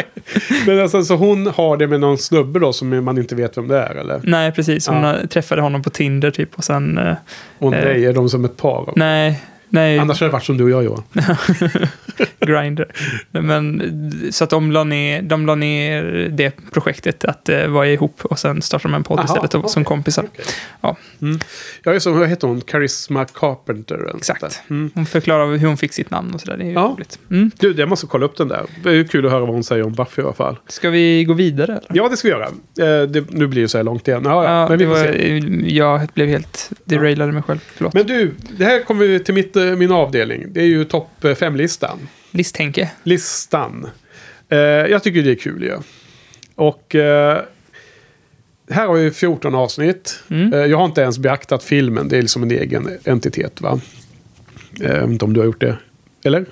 Men alltså, så hon har det med någon snubbe då som man inte vet vem det är eller? Nej, precis. Hon Ja. träffade honom på Tinder typ. Och sen... eh, Och Eh. nej, är de som ett par? nej, nej. Annars hade det varit som du och jag Johan. Grinder. Men, så att de la, ner, de la ner det projektet att eh, vara ihop och sen startade de en podd Aha, istället och, som kompisar. Okej. Ja. Mm. Jag är som, vad heter hon? Charisma Carpenter. Exakt. Mm. Hon förklarar hur hon fick sitt namn och sådär. Det är ju Ja. roligt. Mm. Du, jag måste kolla upp den där. Det är ju kul att höra vad hon säger om Buffy i alla fall. Ska vi gå vidare? Eller? Ja, det ska vi göra. Eh, det, nu blir det så här långt igen. Ja, ja. Men vi det var, jag blev helt derailade mig själv. Förlåt. Men du, det här kommer vi till mitt, eh, min avdelning. Det är ju topp 5-listan. Listhänke. Listan. Eh, jag tycker det är kul ju. Och eh, här har vi 14 avsnitt. Mm. Eh, jag har inte ens beaktat filmen. Det är liksom en egen entitet va? Eh, Jag vet inte om du har gjort det. Eller?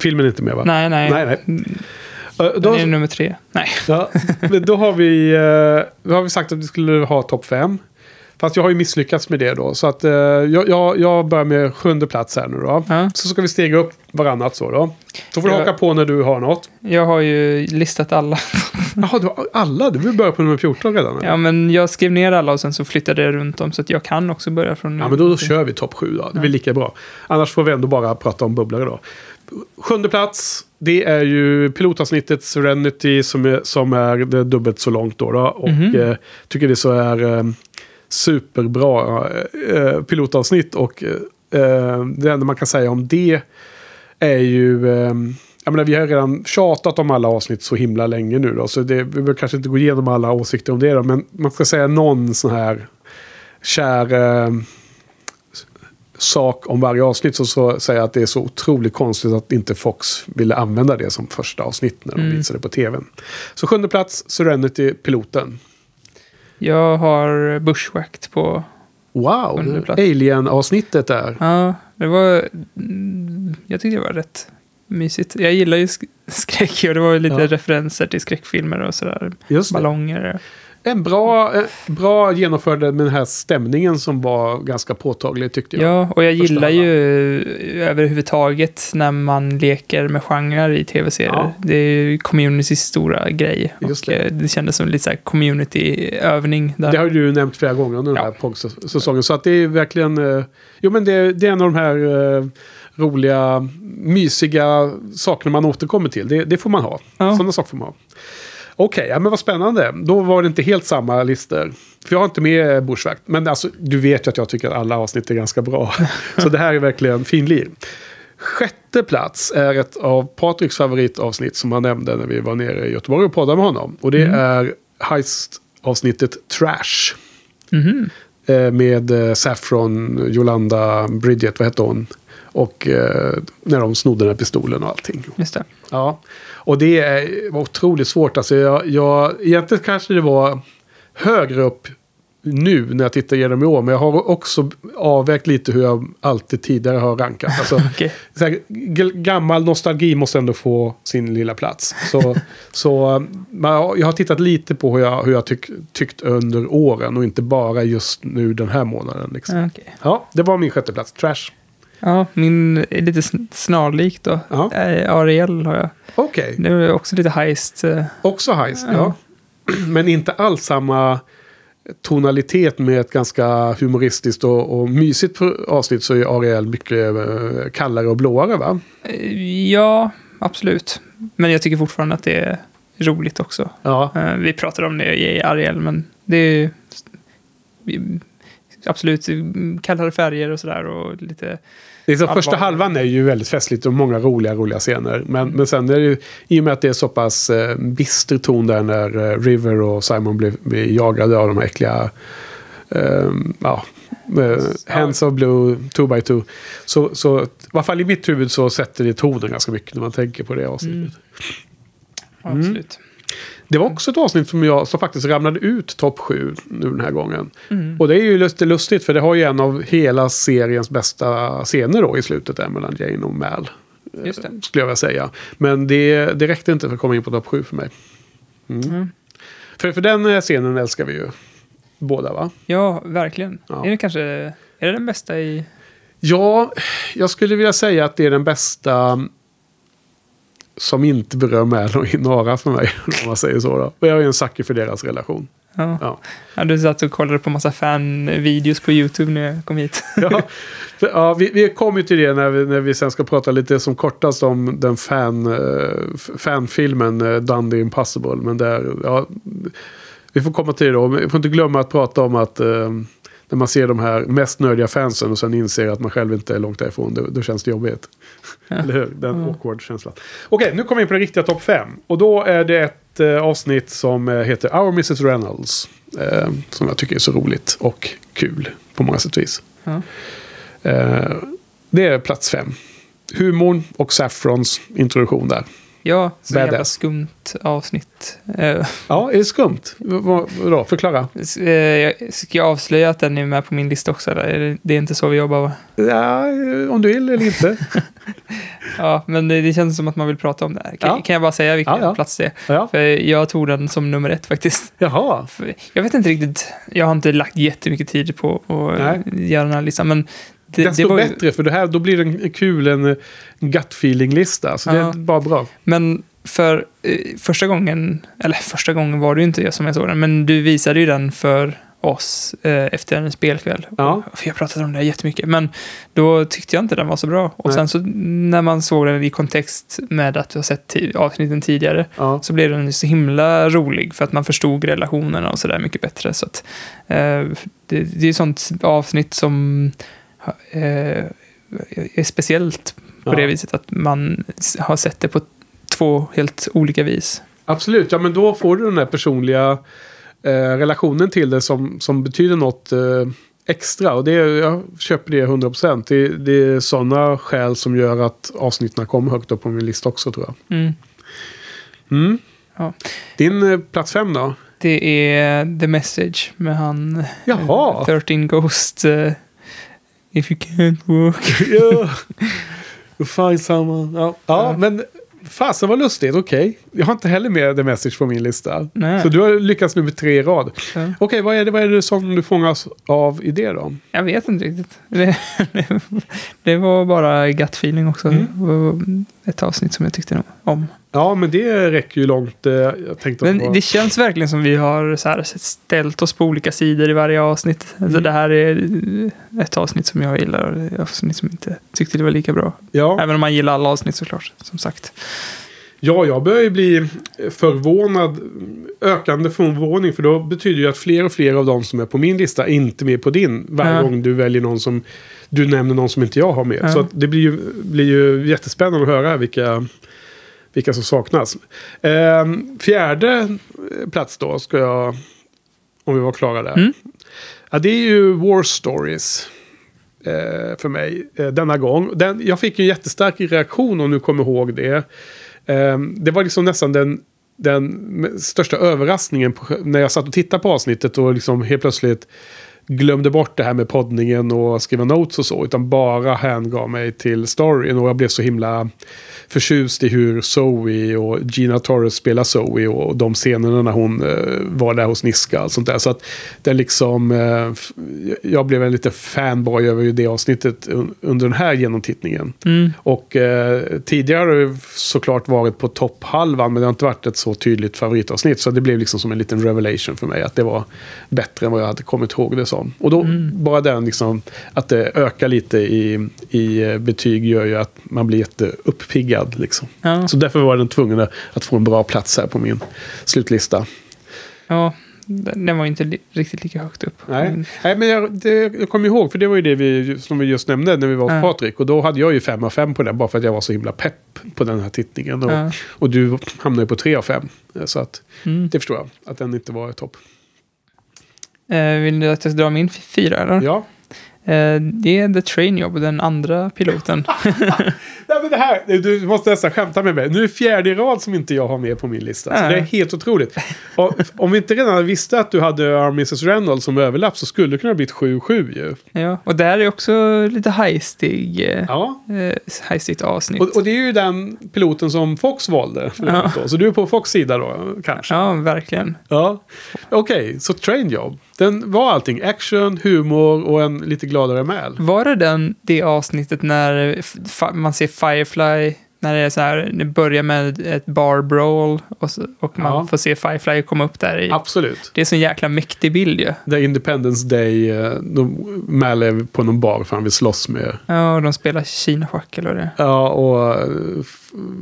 Filmen är inte med va? Nej, nej. Nej, nej. Mm, Eh, Den Då, är nummer tre. Nej. ja, då har vi, eh, då har vi sagt att vi skulle ha topp 5. Fast jag har ju misslyckats med det då. Så att eh, jag, jag, börjar med sjunde plats här nu då. Ja. Så ska vi stega upp varannat så då. Så får du Ja. haka på när du har något. Jag har ju listat alla. Jaha, du har alla? Du vill börja på nummer 14 redan? eller? Ja, men jag skrev ner alla och sen så flyttade jag runt dem. Så att jag kan också börja från... Ja, men då, då kör vi topp 7 då. Det blir lika bra. Annars får vi ändå bara prata om bubblare då. Sjunde plats, det är ju pilotavsnittet Serenity som är, som är dubbelt så långt då. då och Mhm. eh, tycker det så är eh, superbra eh, pilotavsnitt. Och eh, det enda man kan säga om det är ju... Eh, jag menar, vi har redan tjatat om alla avsnitt så himla länge nu då. Så det, vi behöver kanske inte gå igenom alla åsikter om det då. Men man ska säga någon sån här kär... Eh, sak om varje avsnitt så, så säger jag att det är så otroligt konstigt att inte Fox ville använda det som första avsnitt när de Mm. visade på tvn. Så sjunde plats, Serenity-piloten. Jag har Bushwhacked på... Wow. Alien-avsnittet där. Ja, det var... mm, Jag tyckte det var rätt mysigt. Jag gillar ju sk- skräck och det var ju lite Ja. referenser till skräckfilmer och sådär. Just det. En bra, eh, bra genomförd med den här stämningen som var ganska påtaglig tyckte jag. Ja, och jag gillar ju överhuvudtaget när man leker med genrer i tv-serier. Ja. Det är ju communitys stora grej. Just och det. det kändes som lite så här community-övning. Där. Det har du nämnt flera gånger under den Ja. här POG-säsongen. Så att det är verkligen... eh, Jo men det, det är en av de här eh, roliga, mysiga sakerna man återkommer till. Det, det får man ha. Ja. Sådana saker får man ha. Okej, ja, men vad spännande. Då var det inte helt samma listor. För jag har inte med Bushwack. Men alltså, du vet ju att jag tycker att alla avsnitt är ganska bra. Så det här är verkligen finlir. Sjätte plats är ett av Patriks favoritavsnitt som han nämnde när vi var nere i Göteborg och poddade med honom. Och det är Heist-avsnittet Trash. Eh, med eh, Saffron, Yolanda, Bridget, vad hette hon? Och eh, när de snodde den här pistolen och allting. Just det. Ja, och det är- var otroligt svårt. Alltså jag, jag, egentligen kanske det var högre upp nu när jag tittar igenom i år. Men jag har också avvägt lite hur jag alltid tidigare har rankat. Alltså, så här, gammal nostalgi måste ändå få sin lilla plats. Så, så jag har tittat lite på hur jag, hur jag tyck, tyckt under åren och inte bara just nu den här månaden. Liksom. Okej. Ja, det var min sjätte plats. Trash. Ja, min är lite sn- snarlik då. Ja. Eh, Ariel har jag. Okej, Det är också lite heist. eh, också heist. Ja. Ja. Men inte alls samma tonalitet med ett ganska humoristiskt och, och mysigt avsnitt så är Ariel mycket eh, kallare och blåare va? Ja, absolut. Men jag tycker fortfarande att det är roligt också. Ja, Vi pratade om det i Ariel, men det är absolut mm, kallare färger och sådär och lite... det är så, Allvar. första halvan är ju väldigt festligt och många roliga, roliga scener. Men, men sen är det ju, i och med att det är så pass eh, bister ton där när eh, River och Simon blir, blir jagade av de här äckliga eh, ja, Hands of Blue 2x2. Så, så i alla fall i mitt huvud så sätter det tonen ganska mycket när man tänker på det avsnittet. Mm. Absolut. Det var också ett avsnitt som, jag, som faktiskt ramlade ut topp 7 nu den här gången. Mm. Och det är ju lite lustigt för det har ju en av hela seriens bästa scener då i slutet där mellan Jane och Mal. eh, Just det. Skulle jag vilja säga. Men det, det räckte inte för att komma in på topp 7 för mig. Mm. Mm. För, för den eh, scenen älskar vi ju båda va? Ja, verkligen. Ja. Är det kanske... Är det den bästa i... Ja, jag skulle vilja säga att det är den bästa som inte berör Mal och Inara för mig. Om man säger så då. Och jag är en sucker för deras relation. Ja. Ja. Ja, du satt och kollade på massa fan-videos på YouTube när jag kom hit. Ja, för, ja, vi, vi kommer till det när vi, när vi sen ska prata lite som kortast om den fan, eh, f- fanfilmen uh, Dundee Impossible. Men där, ja, vi får komma till det då. Vi får inte glömma att prata om att eh, när man ser de här mest nördiga fansen och sen inser att man själv inte är långt därifrån, då, då känns det jobbigt. Eller hur? Den Ja. awkward känslan. Okej, nu kommer vi in på den riktiga topp 5. Och då är det ett eh, avsnitt som eh, heter Our Mrs Reynolds. Eh, som jag tycker är så roligt och kul på många sätt och vis. Ja. Eh, det är plats fem. Humorn och Saffrons introduktion där. Ja, så jävla Badass. skumt avsnitt. Eh, Ja, är det skumt? Vadå? Förklara. eh, jag- Ska jag avslöja att den är med på min lista också? Eller? Det- är inte så vi jobbar va? Ja, om du vill eller inte. Ja, men det, det känns som att man vill prata om det här. Kan, Ja. kan jag bara säga vilken Ja, ja. plats det är? Ja. För jag tog den som nummer ett faktiskt. Jaha. För jag vet inte riktigt, jag har inte lagt jättemycket tid på att göra den här listan, men det, Den det var ju, bättre för det här, då blir det en kul en eh, gut feeling-lista. Så det Ja. är bara bra. Men för eh, första gången, eller första gången var det ju inte jag som jag såg den, men du visade ju den för oss eh, efter en spelkväll. Ja. Och, för jag pratade om det jättemycket, men då tyckte jag inte den var så bra. Och Nej. sen så när man såg den i kontext med att du har sett avsnitten tidigare, Ja. så blev den så himla rolig för att man förstod relationerna och sådär mycket bättre. Så att, eh, det, det är sånt avsnitt som är speciellt på Ja. det viset att man har sett det på två helt olika vis. Absolut, ja men då får du den här personliga eh, relationen till det som, som betyder något eh, extra. Och det, jag köper det 100%. Det, det är sådana skäl som gör att avsnitten kommer högt upp på min lista också tror jag. Mm. Mm. Ja. Din eh, plats fem då? Det är The Message med han... Jaha. eh, 13 Ghost. If you can't walk. ja. Find someone. Ja, ja Ja. men fasen vad lustigt. Okej. Jag har inte heller med The Message på min lista. Nej. Så du har lyckats nu med tre i rad. Så, Okej, vad, är det, vad är det som du fångas av i det då? jag vet inte riktigt. Det, det var bara gut feeling också. Mm. Det Ett avsnitt som jag tyckte om. Ja, men det räcker ju långt. eh, Jag tänkte Men det känns verkligen som vi har så här ställt oss på olika sidor i varje avsnitt. Alltså Mm. det här är ett avsnitt som jag gillar och ett avsnitt som inte tyckte det var lika bra. ja. Även om man gillar alla avsnitt såklart, som sagt. ja, jag börjar ju bli förvånad. Ökande förvåning. För då betyder ju att fler och fler av de som är på min lista är inte med på din. Varje Ja. gång du väljer någon som... Du nämner någon som inte jag har med. Ja. Så att det blir ju, blir ju jättespännande att höra vilka, vilka som saknas. Ehm, fjärde plats då ska jag... Om vi var klara där. Mm. Ja, det är ju War Stories. Eh, för mig eh, denna gång. Den, jag fick en jättestark reaktion om du kommer ihåg det. Eh, det var liksom nästan den, den största överraskningen på, när jag satt och tittade på avsnittet och liksom helt plötsligt glömde bort det här med poddningen och skriva notes och så. Utan bara hängav mig till storyn och jag blev så himla förtjust i hur Zoe och Gina Torres spelar Zoe och de scenerna när hon eh, var där hos Niska och sånt där. Så att det liksom, eh, jag blev en lite fanboy över det avsnittet un- under den här genomtittningen. Mm. Och eh, tidigare har det såklart varit på topphalvan men det har inte varit ett så tydligt favoritavsnitt. Så det blev liksom som en liten revelation för mig att det var bättre än vad jag hade kommit ihåg det som. Och då bara den liksom, att det ökar lite i, i eh, betyg gör ju att man blir jätteuppiggad. Liksom. Ja, Så därför var den tvungen att få en bra plats här på min slutlista. ja, den var inte li- riktigt lika högt upp. Nej, Men- Nej men jag, det, jag kommer ihåg, för det var ju det vi, som vi just nämnde när vi var hos Ja. Patrik. Och då hade jag ju fem av fem på den, bara för att jag var så himla pepp på den här tittningen. Och, Ja. och du hamnade ju på tre av fem. Så att, Mm. det förstår jag, att den inte var topp. Eh, vill du att jag ska dra min fyra? Eller? Ja. Eh, det är The Train Job, den andra piloten. Nej, men det här, du måste nästan skämta med mig. Nu är det fjärde i rad som inte jag har med på min lista. Ja. det är helt otroligt. Och, om vi inte redan visste att du hade Mrs. Reynolds som överlapp så skulle det kunna bli 7-7 ju. ja, och där är också lite heistig, eh, Ja. heistigt avsnitt. Och, och det är ju den piloten som Fox valde. Ja. Så du är på Fox sida då, kanske? Ja, verkligen. Ja. Okej, så Train Job. Den var allting. Action, humor och en lite gladare mäl. Var det den, det avsnittet när man ser Firefly, när det är så här, det börjar med ett bar brawl och, så, och man Ja. får se Firefly komma upp där i. Absolut. Det är så en jäkla mäktig bild ju. Det är Independence Day. eh, de- Mal är på någon bar för han vill slåss med. Ja, och de spelar Kina-schack eller vad det. Ja, och eh,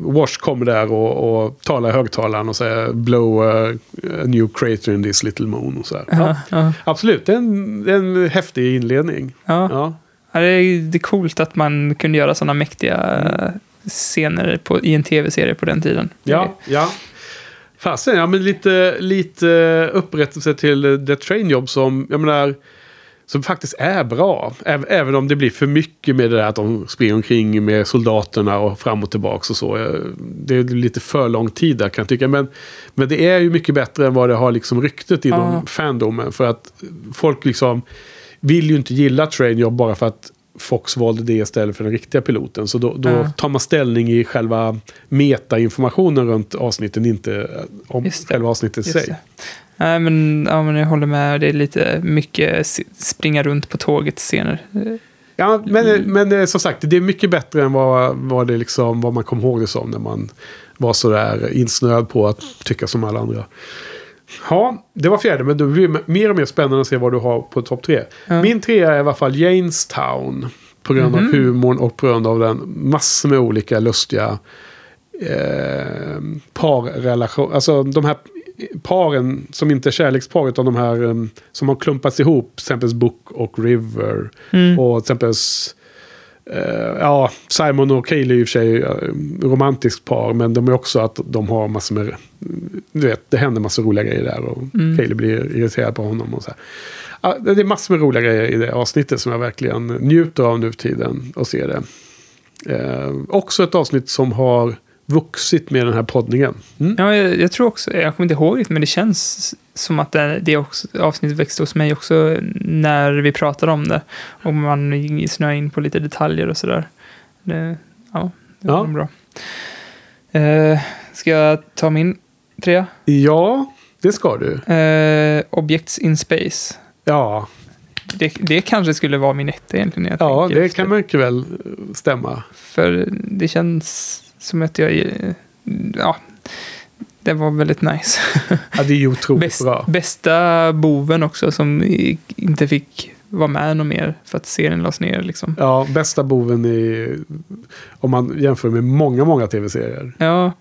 Wash kommer där och, och talar i högtalaren och säger blow a, new crater in this little moon. Och så här. Ja, Ja, absolut, det är en, det är en häftig inledning. ja. Ja. Ja, det, är, det är coolt att man kunde göra sådana mäktiga Mm. Scener på, i en tv-serie på den tiden. Ja, ja. Fasen, ja men lite, lite upprättelse till The Train Job som, jag menar, som faktiskt är bra. Äv- Även om det blir för mycket med det där att de springer omkring med soldaterna och fram och tillbaka och så. Eh, Det är lite för lång tid där kan jag tycka. Men, men det är ju mycket bättre än vad det har liksom ryktet inom Ja. fandomen. För att folk liksom vill ju inte gilla Train Job bara för att Fox valde det istället för den riktiga piloten. Så då, då Ja. tar man ställning i själva metainformationen runt avsnitten, inte eh, om själva avsnittet i sig. det. Nej, men, ja, men jag håller med. Det är lite mycket springa runt på tåget-scener. Ja, men, Mm. men eh, som sagt, det är mycket bättre än vad, vad, det liksom, vad man kom ihåg det som när man var sådär insnöad på att tycka som alla andra. Ja, det var fjärde, men det blir mer och mer spännande att se vad du har på topp tre. Ja. Min trea är i alla fall Janestown. På grund Mhm. av humorn och på grund av den massor med olika lustiga eh, parrelationer. Alltså de här paren som inte är kärlekspar utan de här eh, som har klumpats ihop. Till exempel Book och River. Mm. Och till exempel eh, ja, Simon och Kaylee är i och för sig eh, romantiskt par. Men de är också att de har massor med... Du vet, det händer massor roliga grejer där. Och Mm. Kaylee blir irriterad på honom och så. Ja, det är massor med roliga grejer i det avsnittet som jag verkligen njuter av nu för tiden och ser det. Eh, också ett avsnitt som har vuxit med den här poddningen. Mm. Ja, jag, jag tror också, jag kommer inte ihåg det, men det känns som att det, det också, avsnittet växte hos mig också när vi pratade om det. Och man snöade in på lite detaljer och sådär. Det, ja, det var Ja. bra. Eh, ska jag ta min trea? Ja, det ska du. Eh, Objects in Space. Ja, Det, det kanske skulle vara min etta egentligen. ja det efter. kan mycket väl stämma. För det känns som att jag... Ja, det var väldigt nice. Ja, det är ju otroligt Bäst, bra. bästa boven också som inte fick vara med något mer för att serien lades ner. Liksom. Ja, bästa boven i... Om man jämför med många, många tv-serier. Ja,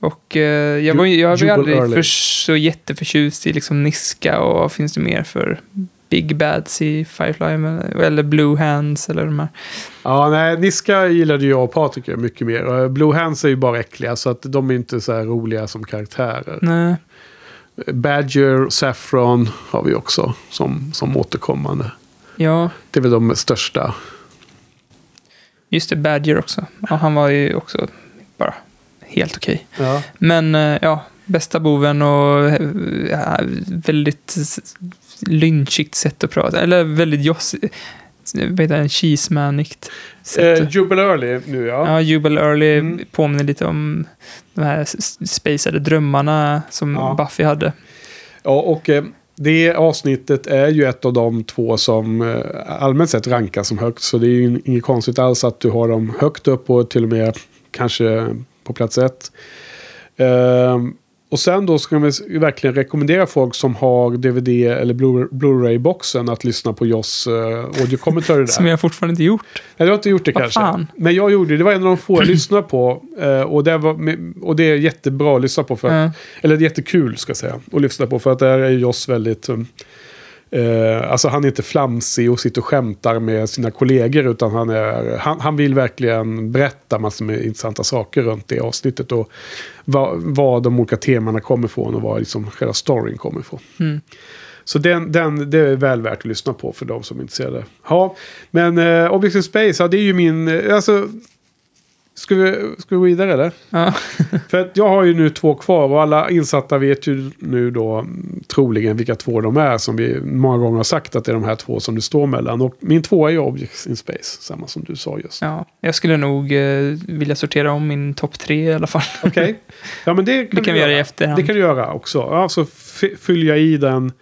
och eh, jag var, ju- aldrig för, så jätteförtjust i liksom Niska och vad finns det mer för Big Bads i Firefly eller- Blue Hands eller de här. Ja, nej, Niska gillade jag och Patrik mycket mer. Blue Hands är ju bara äckliga, så att de är inte så här roliga som karaktärer. Nej. Badger, Saffron har vi också som, som återkommande. Ja, Det är väl de största. just det, Badger också. Ja, han var ju också bara helt okej. Ja. Men eh, ja, bästa boven och eh, ja, väldigt s- lynchigt sätt att prata. Eller väldigt joss... Vad heter det? Cheesemanigt sätt. Eh, Jubal Early nu ja. Ja, Jubal Early Mm. påminner lite om de här s- spacade drömmarna som Ja. Buffy hade. Ja, och eh, det avsnittet är ju ett av de två som eh, allmänt sett rankas som högt. Så det är ju inget konstigt alls att du har dem högt upp och till och med kanske på plats ett. Ehm, och sen då ska man verkligen rekommendera folk som har DVD eller Blu- Blu-ray-boxen att lyssna på Joss uh, audiokommentarer där. Som jag fortfarande inte gjort. Nej, du har inte gjort det Vad kanske. fan? Men jag gjorde det. Det var en av de få jag lyssnade på. eh, och, det var, och det är jättebra att lyssna på. För att, Ja. Eller jättekul ska jag säga. Att lyssna på. För att där är Joss väldigt... um, Eh, alltså han är inte flamsig och sitter och skämtar med sina kollegor. Utan han, är, han, han vill verkligen berätta massor med intressanta saker runt det avsnittet. Och vad, vad de olika temana kommer ifrån och vad liksom själva storyn kommer ifrån. Mm. Så den, den, det är väl värt att lyssna på för de som är intresserade. Ja, men eh, Objects in Space, ja, det är ju min... eh, Alltså, ska vi, ska vi gå vidare eller? Ja. För att jag har ju nu två kvar och alla insatta vet ju nu då mm, troligen vilka två de är som vi många gånger har sagt att det är de här två som det står mellan. Och min två är ju Objects in Space, samma som du sa just. ja. Jag skulle nog eh, vilja sortera om min topp tre i alla fall. Okej. Ja, men det kan, Det kan vi göra i efterhand. Det kan du göra också. Ja, så fy- fyller jag i den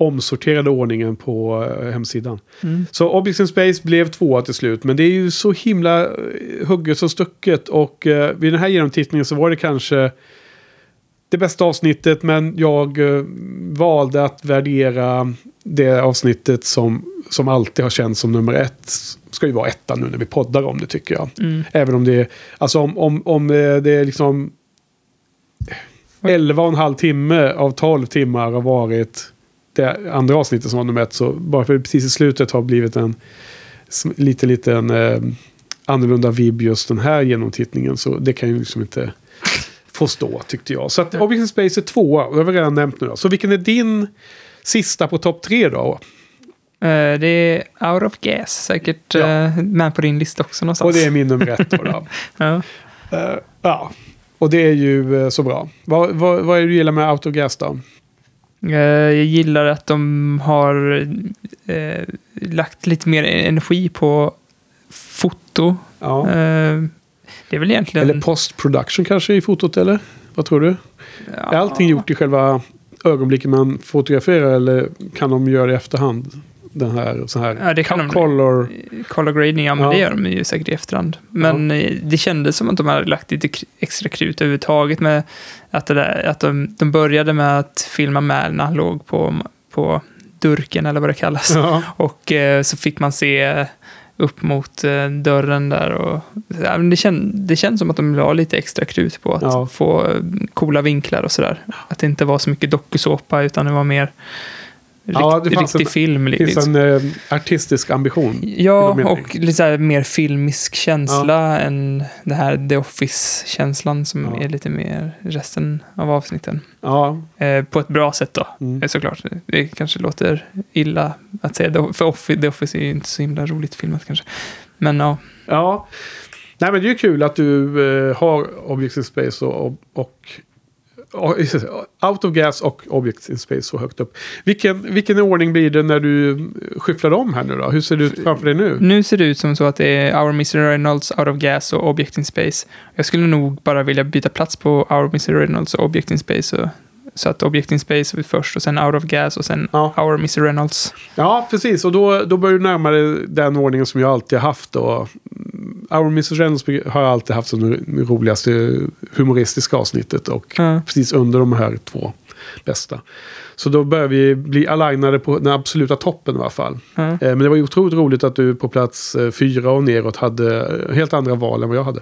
omsorterade ordningen på eh, hemsidan. Mm. Så Objects in Space blev tvåa till slut. Men det är ju så himla eh, hugget och stucket. Och eh, vid den här genomtittningen så var det kanske det bästa avsnittet. Men jag eh, valde att värdera det avsnittet som, som alltid har känts som nummer ett. Ska ju vara etta nu när vi poddar om det tycker jag. Mm. Även om det är, alltså om, om, om eh, det är liksom 11 och en halv timme av 12 timmar har varit det andra avsnittet som var nummer ett. Så bara för precis i slutet har blivit en sm- lite liten eh, annorlunda vibb just den här genomtittningen. Så det kan ju liksom inte få stå tyckte jag. Så att in Space är tvåa. Och det har vi redan nämnt nu då. Så vilken är din sista på topp tre då? Eh, det är Out of Gas, säkert Ja. eh, med på din lista också någonstans. Och det är min nummer ett då. då. ja. Eh, ja, och det är ju så bra. Vad, vad, vad är det du gillar med Autogas då? Eh, Jag gillar att de har eh, lagt lite mer energi på foto. Ja. Eh, det är väl egentligen... Eller post-production kanske i fotot eller? Vad tror du? ja, Är allting gjort i själva ögonblicket man fotograferar eller kan de göra det i efterhand? Den här, så här Ja, det kan de- color. Color grading, ja men Ja. det gör de ju säkert i efterhand. Men eh, det kändes som att de hade lagt lite extra krut överhuvudtaget med att, det där, att de, de började med att filma Mal när han låg på, på durken eller vad det kallas. Ja. Och eh, så fick man se upp mot eh, dörren där. Och, ja, det, kän, det känns som att de la lite extra krut på att Ja. få eh, coola vinklar och sådär. Att det inte var så mycket dokusåpa utan det var mer Ja, rikt, det fanns riktig en- film. Det finns Liksom. en eh, artistisk ambition. Ja, och lite mer filmisk känsla än det här The Office-känslan som Ja. är lite mer resten av avsnitten. Ja, Eh, på ett bra sätt då, Mm. eh, såklart. Det kanske låter illa att säga för Office, The Office är ju inte så himla roligt filmat kanske. Men ja, ja. Nej, men det är ju kul att du eh, har in Space och och- Out of Gas och Objects in Space så högt upp. Vilken, vilken ordning blir det när du skyfflar om här nu då? Hur ser det ut framför dig nu? nu ser det ut som så att det är Our Mr. Reynolds, Out of Gas och Object in Space. Jag skulle nog bara vilja byta plats på Our Mr. Reynolds och Object in Space. Och, så att Object in Space först och sen Out of Gas och sen Ja. Our Mr. Reynolds. Ja, precis. Och då, då börjar du närma dig den ordningen som jag alltid har haft. Då. Mm, Our Mrs. Reynolds har jag alltid haft som det roligaste humoristiska avsntet. Och Ja. precis under de här två bästa. Så då börjar vi bli alignade på den absoluta toppen i alla fall. Eh, Men det var ju otroligt roligt att du på plats eh, fyra och neråt hade eh, helt andra val än vad jag hade.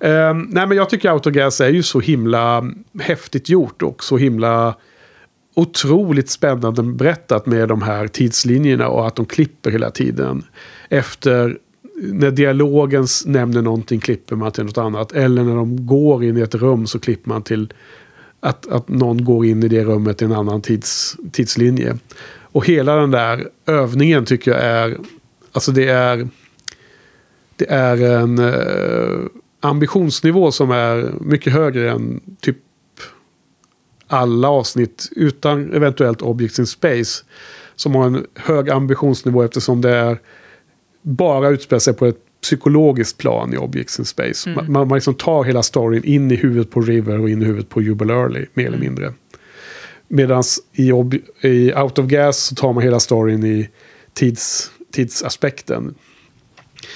Nej men jag tycker Autogas är ju så himla häftigt gjort och så himla otroligt spännande berättat med de här tidslinjerna och att de klipper hela tiden. Efter när dialogen nämner någonting klipper man till något annat. Eller när de går in i ett rum så klipper man till att, att någon går in i det rummet i en annan tids, tidslinje. Och hela den där övningen tycker jag är... Alltså det är... Det är en eh, ambitionsnivå som är mycket högre än typ alla avsnitt utan eventuellt Objects in Space. Som har en hög ambitionsnivå eftersom det är bara utspelar sig på ett psykologiskt plan i Objects in Space. Mm. Man, man liksom tar hela storyn in i huvudet på River och in i huvudet på Jubal Early, mer eller mindre. Medan i, i Out of Gas så tar man hela storyn i tids, tidsaspekten.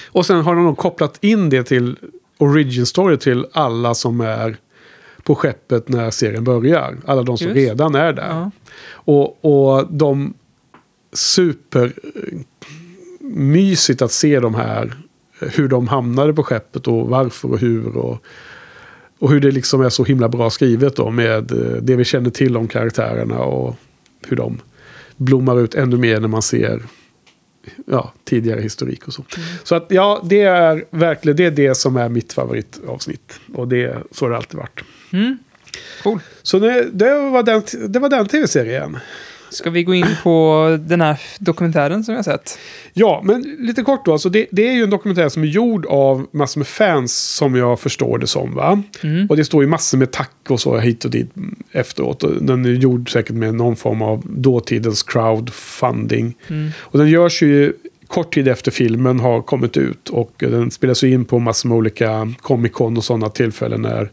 Och sen har de kopplat in det till origin story till alla som är på skeppet när serien börjar. Alla de som Just. redan är där. Ja. Och, och de super mysigt att se de här. Hur de hamnade på skeppet och varför och hur. Och, och hur det liksom är så himla bra skrivet då med eh, det vi känner till om karaktärerna och hur de blommar ut ännu mer när man ser ja, tidigare historik och så. Så att ja, det är verkligen det, är det som är mitt favoritavsnitt. Och det, så har det alltid varit. Mm. Cool. Så det, det var den, det var den tv-serien. Ska vi gå in på den här dokumentären som jag sett? Ja, men lite kort då. Alltså det, det är ju en dokumentär som är gjord av massor med fans som jag förstår det som. va? Mm. Och det står ju massor med tack och så hit och dit efteråt. Den är gjord säkert med någon form av dåtidens crowdfunding. Mm. Och den görs ju kort tid efter filmen har kommit ut. Och den spelas ju in på massor med olika Comic Con och sådana tillfällen när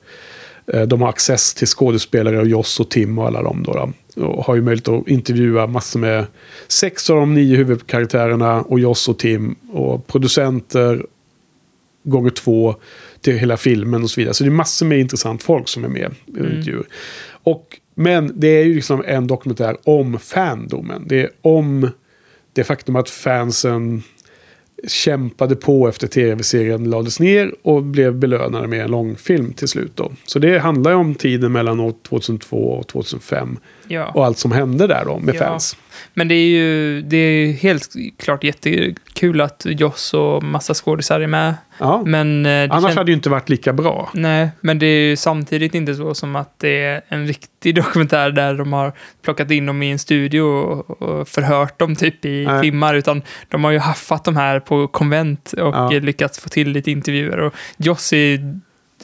de har access till skådespelare och Joss och Tim och alla dem. Då, då. Och har ju möjlighet att intervjua massor med sex av de nio huvudkaraktärerna och Joss och Tim och producenter gånger två till hela filmen och så vidare. Så det är massor med intressant folk som är med i Mm. intervjuer. Och, men det är ju liksom en dokumentär om fandomen. Det är om det faktum att fansen kämpade på efter tv-serien lades ner och blev belönade med en långfilm till slut. Då. Så det handlar ju om tiden mellan år 2002 och 2005 Ja. och allt som hände där då med Ja. fans. Men det är ju det är helt klart jättekul att Joss och massa skådisar är med. Ja. Men eh, Annars hade det ju inte varit lika bra. Nej, men det är ju samtidigt inte så som att det är en riktig dokumentär där de har plockat in dem i en studio och, förhört dem typ i Nej. timmar, utan de har ju haffat dem här på konvent och Ja. lyckats få till lite intervjuer. Och Joss är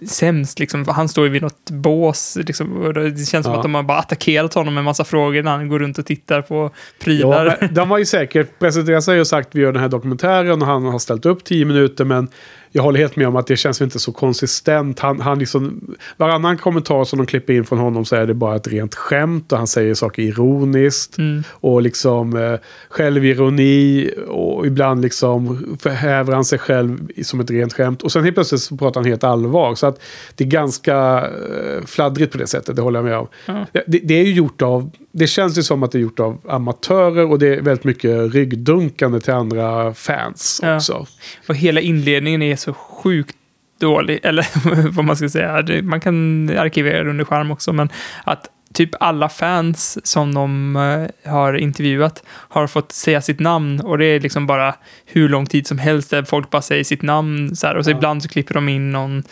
sämst, liksom, han står ju vid något bås, liksom, det känns som Ja. att de har bara attackerat honom med massa frågor när han går runt och tittar på prylar. Ja, de har ju säkert presenterat sig och sagt vi gör den här dokumentären och han har ställt upp tio minuter men jag håller helt med om att det känns inte så konsistent. Han, han liksom, varannan kommentar som de klipper in från honom så är det bara ett rent skämt och han säger saker ironiskt. Mm. Och liksom eh, självironi och ibland liksom förhäver han sig själv som ett rent skämt. Och sen helt plötsligt så pratar han helt allvar. Så att det är ganska eh, fladdrigt på det sättet, det håller jag med om. Ja. Det, det är ju gjort av, det känns ju som att det är gjort av amatörer och det är väldigt mycket ryggdunkande till andra fans Ja. också. Och hela inledningen är så sjukt dålig, eller vad man ska säga. Man kan arkivera det under skärm också, men att typ alla fans som de eh, har intervjuat har fått säga sitt namn och det är liksom bara hur lång tid som helst där folk bara säger sitt namn så här, och så Ja. ibland så klipper de in någon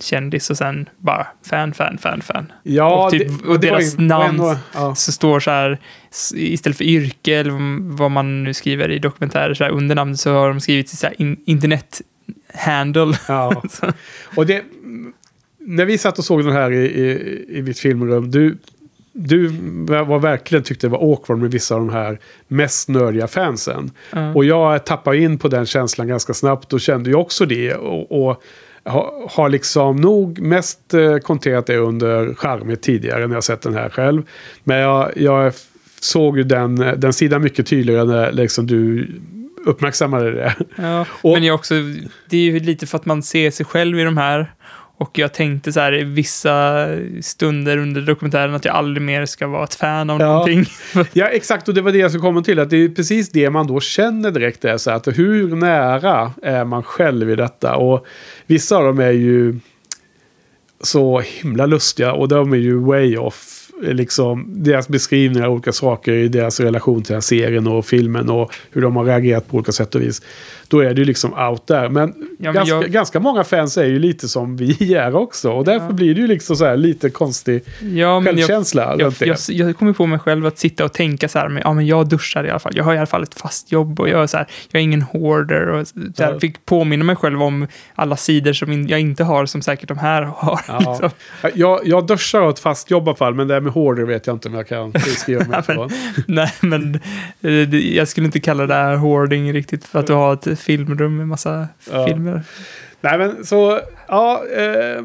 kändis och sen bara fan, fan, fan, fan. Ja, Och typ- det, och det deras ju- namn. ändå- ja. Så står så här, istället för yrke eller vad man nu skriver i dokumentärer, så här, under namnet så har de skrivit så här, in, internet handle. Ja. Och det, när vi satt och såg den här i, i, i mitt filmrum, du, du var verkligen tyckte det var awkward med vissa av de här mest nördiga fansen. Ja. Och jag tappade in på den känslan ganska snabbt och kände ju också det. Och, och har, liksom nog mest eh, konterat det under charmigt tidigare när jag sett den här själv. Men jag, jag såg ju den, den sidan mycket tydligare när liksom du uppmärksammade det. Ja, Och- men jag också, det är ju lite för att man ser sig själv i de här. Och jag tänkte så här i vissa stunder under dokumentären att jag aldrig mer ska vara ett fan av Ja. någonting. Ja, exakt. Och det var det jag skulle komma till. Att det är precis det man då känner direkt. Är så att hur nära är man själv i detta? Och vissa av dem är ju så himla lustiga. Och de är ju way off. Liksom, deras beskrivningar av olika saker i deras relation till den här serien och filmen och hur de har reagerat på olika sätt och vis. Då är det ju liksom out där. Men, men ganska, jag- ganska många fans är ju lite som vi är också. Och därför Ja. blir det ju liksom så här lite konstig Ja, självkänsla jag, jag, jag kommer på mig själv att sitta och tänka så här, men, ja men jag duschar i alla fall. Jag har i alla fall ett fast jobb och jag är här, jag är ingen hoarder och så här, Ja. fick påminna mig själv om alla sidor som jag inte har som säkert de här har. Ja. Liksom. Jag, jag duschar och ett fast jobb i alla fall, men det här med hoarder vet jag inte om jag kan skriva mig på. Nej, men eh, jag skulle inte kalla det här hoarding riktigt för att du har ett filmrum med massa Ja. filmer. Nej, men så, ja. Eh,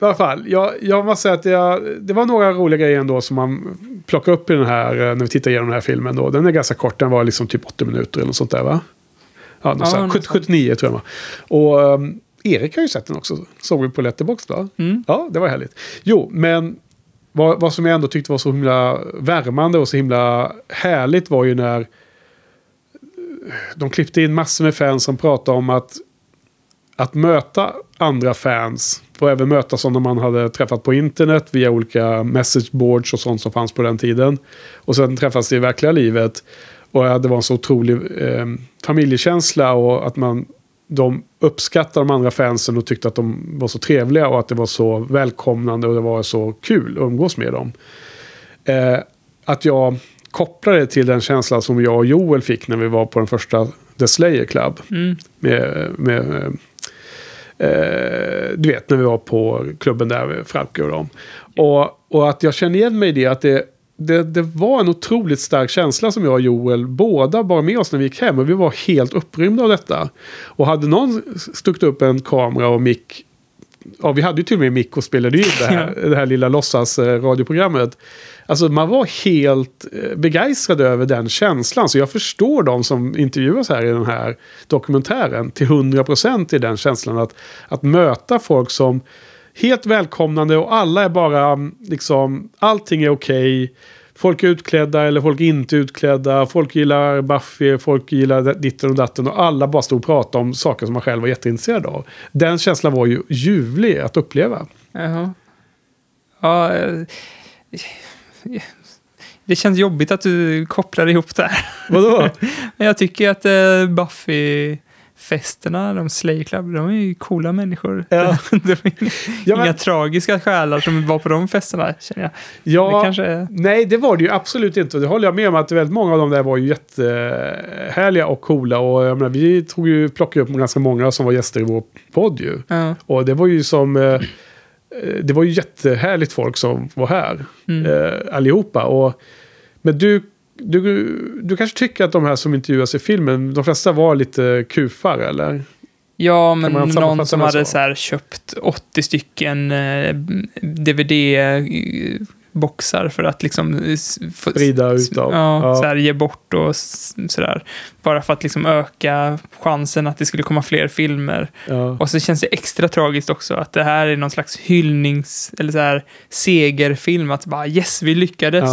I alla fall, jag, jag måste säga att jag, det var några roliga grejer ändå som man plockade upp i den här, eh, när vi tittar igenom den här filmen. Då. Den är ganska kort, den var liksom typ 80 minuter eller något sånt där va? Ja, något Ja, sånt, något 70, sånt. 79 tror jag? Och ehm, Erik har ju sett den också, såg vi på Letterboxd va? Mm. Ja, det var härligt. Jo, men vad, vad som jag ändå tyckte var så himla värmande och så himla härligt var ju när de klippte in massor med fans som pratade om att, att möta andra fans och även möta sådana man hade träffat på internet via olika messageboards och sånt som fanns på den tiden. Och sen träffas i verkliga livet. Och det var en så otrolig eh, familjekänsla och att man de uppskattade de andra fansen och tyckte att de var så trevliga och att det var så välkomnande och det var så kul att umgås med dem. Eh, att jag kopplade det till den känslan som jag och Joel fick när vi var på den första The Slayer Club. Mm. Med, med, eh, du vet, när vi var på klubben där med Frauke och dem. Och, och att jag känner igen mig i det, att det, det, det var en otroligt stark känsla som jag och Joel båda bar med oss när vi gick hem. Och vi var helt upprymda av detta. Och hade någon stuckit upp en kamera och mick Ja, vi hade ju till och med mick och spelade in det här, det här lilla låtsas eh. Alltså man var helt eh, begeistrad över den känslan. Så jag förstår de som intervjuas här i den här dokumentären till 100% i den känslan. Att, att möta folk som helt välkomnande och alla är bara mm, liksom, allting är okej. Folk är utklädda eller folk är inte utklädda. Folk gillar Buffy, folk gillar ditten och datten. Och alla bara stod och pratade om saker som man själv var jätteintresserad av. Den känslan var ju ljuvlig att uppleva. Jaha. Ja, eh, det känns jobbigt att du kopplar ihop det här. Vadå? Men jag tycker att eh, Buffy-festerna, de Slay Club, de är ju coola människor. Ja. de är inga, Ja, men- inga tragiska själar som var på de festerna, känner jag. Ja, Det kanske är... nej det var det ju absolut inte. Det håller jag med om att väldigt många av dem där var ju jättehärliga och coola. Och jag menar, vi tog ju, plockade upp ganska många som var gäster i vår podd ju. Ja. Och det var ju som... Eh, eh, det var ju jättehärligt folk som var här. Mm. Eh, allihopa. Och, men du, du, du kanske tycker att de här som intervjuas i filmen, de flesta var lite kufar eller? Ja, men någon som hade så? så här, köpt 80 stycken eh, DVD-boxar för att liksom... eh, Sprida utav. Ja, Ja. Så här, ge bort och sådär. Bara för att liksom öka chansen att det skulle komma fler filmer. Ja. Och så känns det extra tragiskt också att det här är någon slags hyllnings... Eller så här segerfilm. Att bara yes, vi lyckades.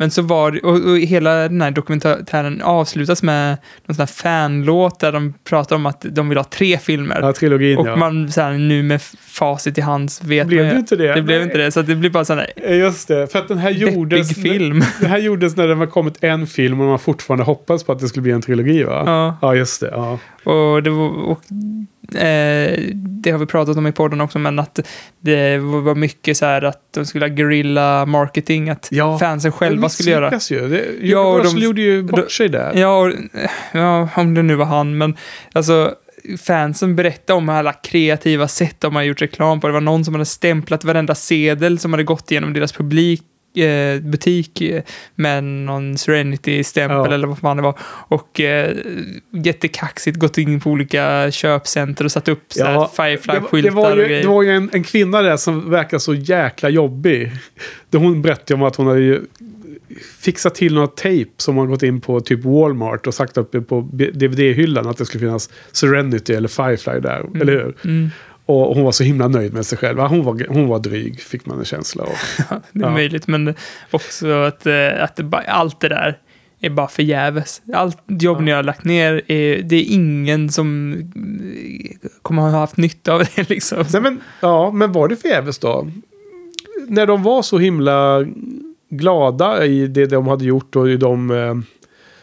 Men så var det, och, och hela den här dokumentären avslutas med någon sån här fanlåt där de pratar om att de vill ha tre filmer. Ja, trilogin och ja. man så här, nu med facit i hands vet Blev man det ju- inte det? Det blev Nej. inte det, så det blir bara sån här Eh, Just det, för att den här gjordes... film. Det här gjordes när det var kommit en film och man fortfarande hoppades på att det skulle bli en trilogi va? Ja. Ja, just det. Ja. Och det, var, och, eh, det har vi pratat om i podden också, men att det var mycket så här att de skulle ha guerrilla marketing, att Ja, fansen själva skulle göra. ju. Det, Ja, och de- gjorde ju bort sig där. Ja, och, ja, om det nu var han, men alltså fansen berättade om alla kreativa sätt de har gjort reklam på. Det var någon som hade stämplat varenda sedel som hade gått igenom deras publik eh, butik eh, med någon Serenity-stämpel Ja. eller vad fan det var. Och eh, jättekaxigt gått in på olika köpcenter och satt upp var- Firefly-skyltar och grejer. det var ju en, en kvinna där som verkar så jäkla jobbig. Hon berättade om att hon hade ju fixat till några tejp som har gått in på typ Walmart och sagt upp på DVD-hyllan att det skulle finnas Serenity eller Firefly där. Eller hur? Mm, Och hon var så himla nöjd med sig själv. Hon var, hon var dryg, fick man en känsla av. det är Ja. möjligt, men också att, eh, att det bara, allt det där är bara förgäves. Allt jobb Ja. ni har lagt ner, är, det är ingen som kommer ha haft nytta av det liksom. Nej, men, ja, men var det förgäves då? När de var så himla glada i det de hade gjort och i de eh,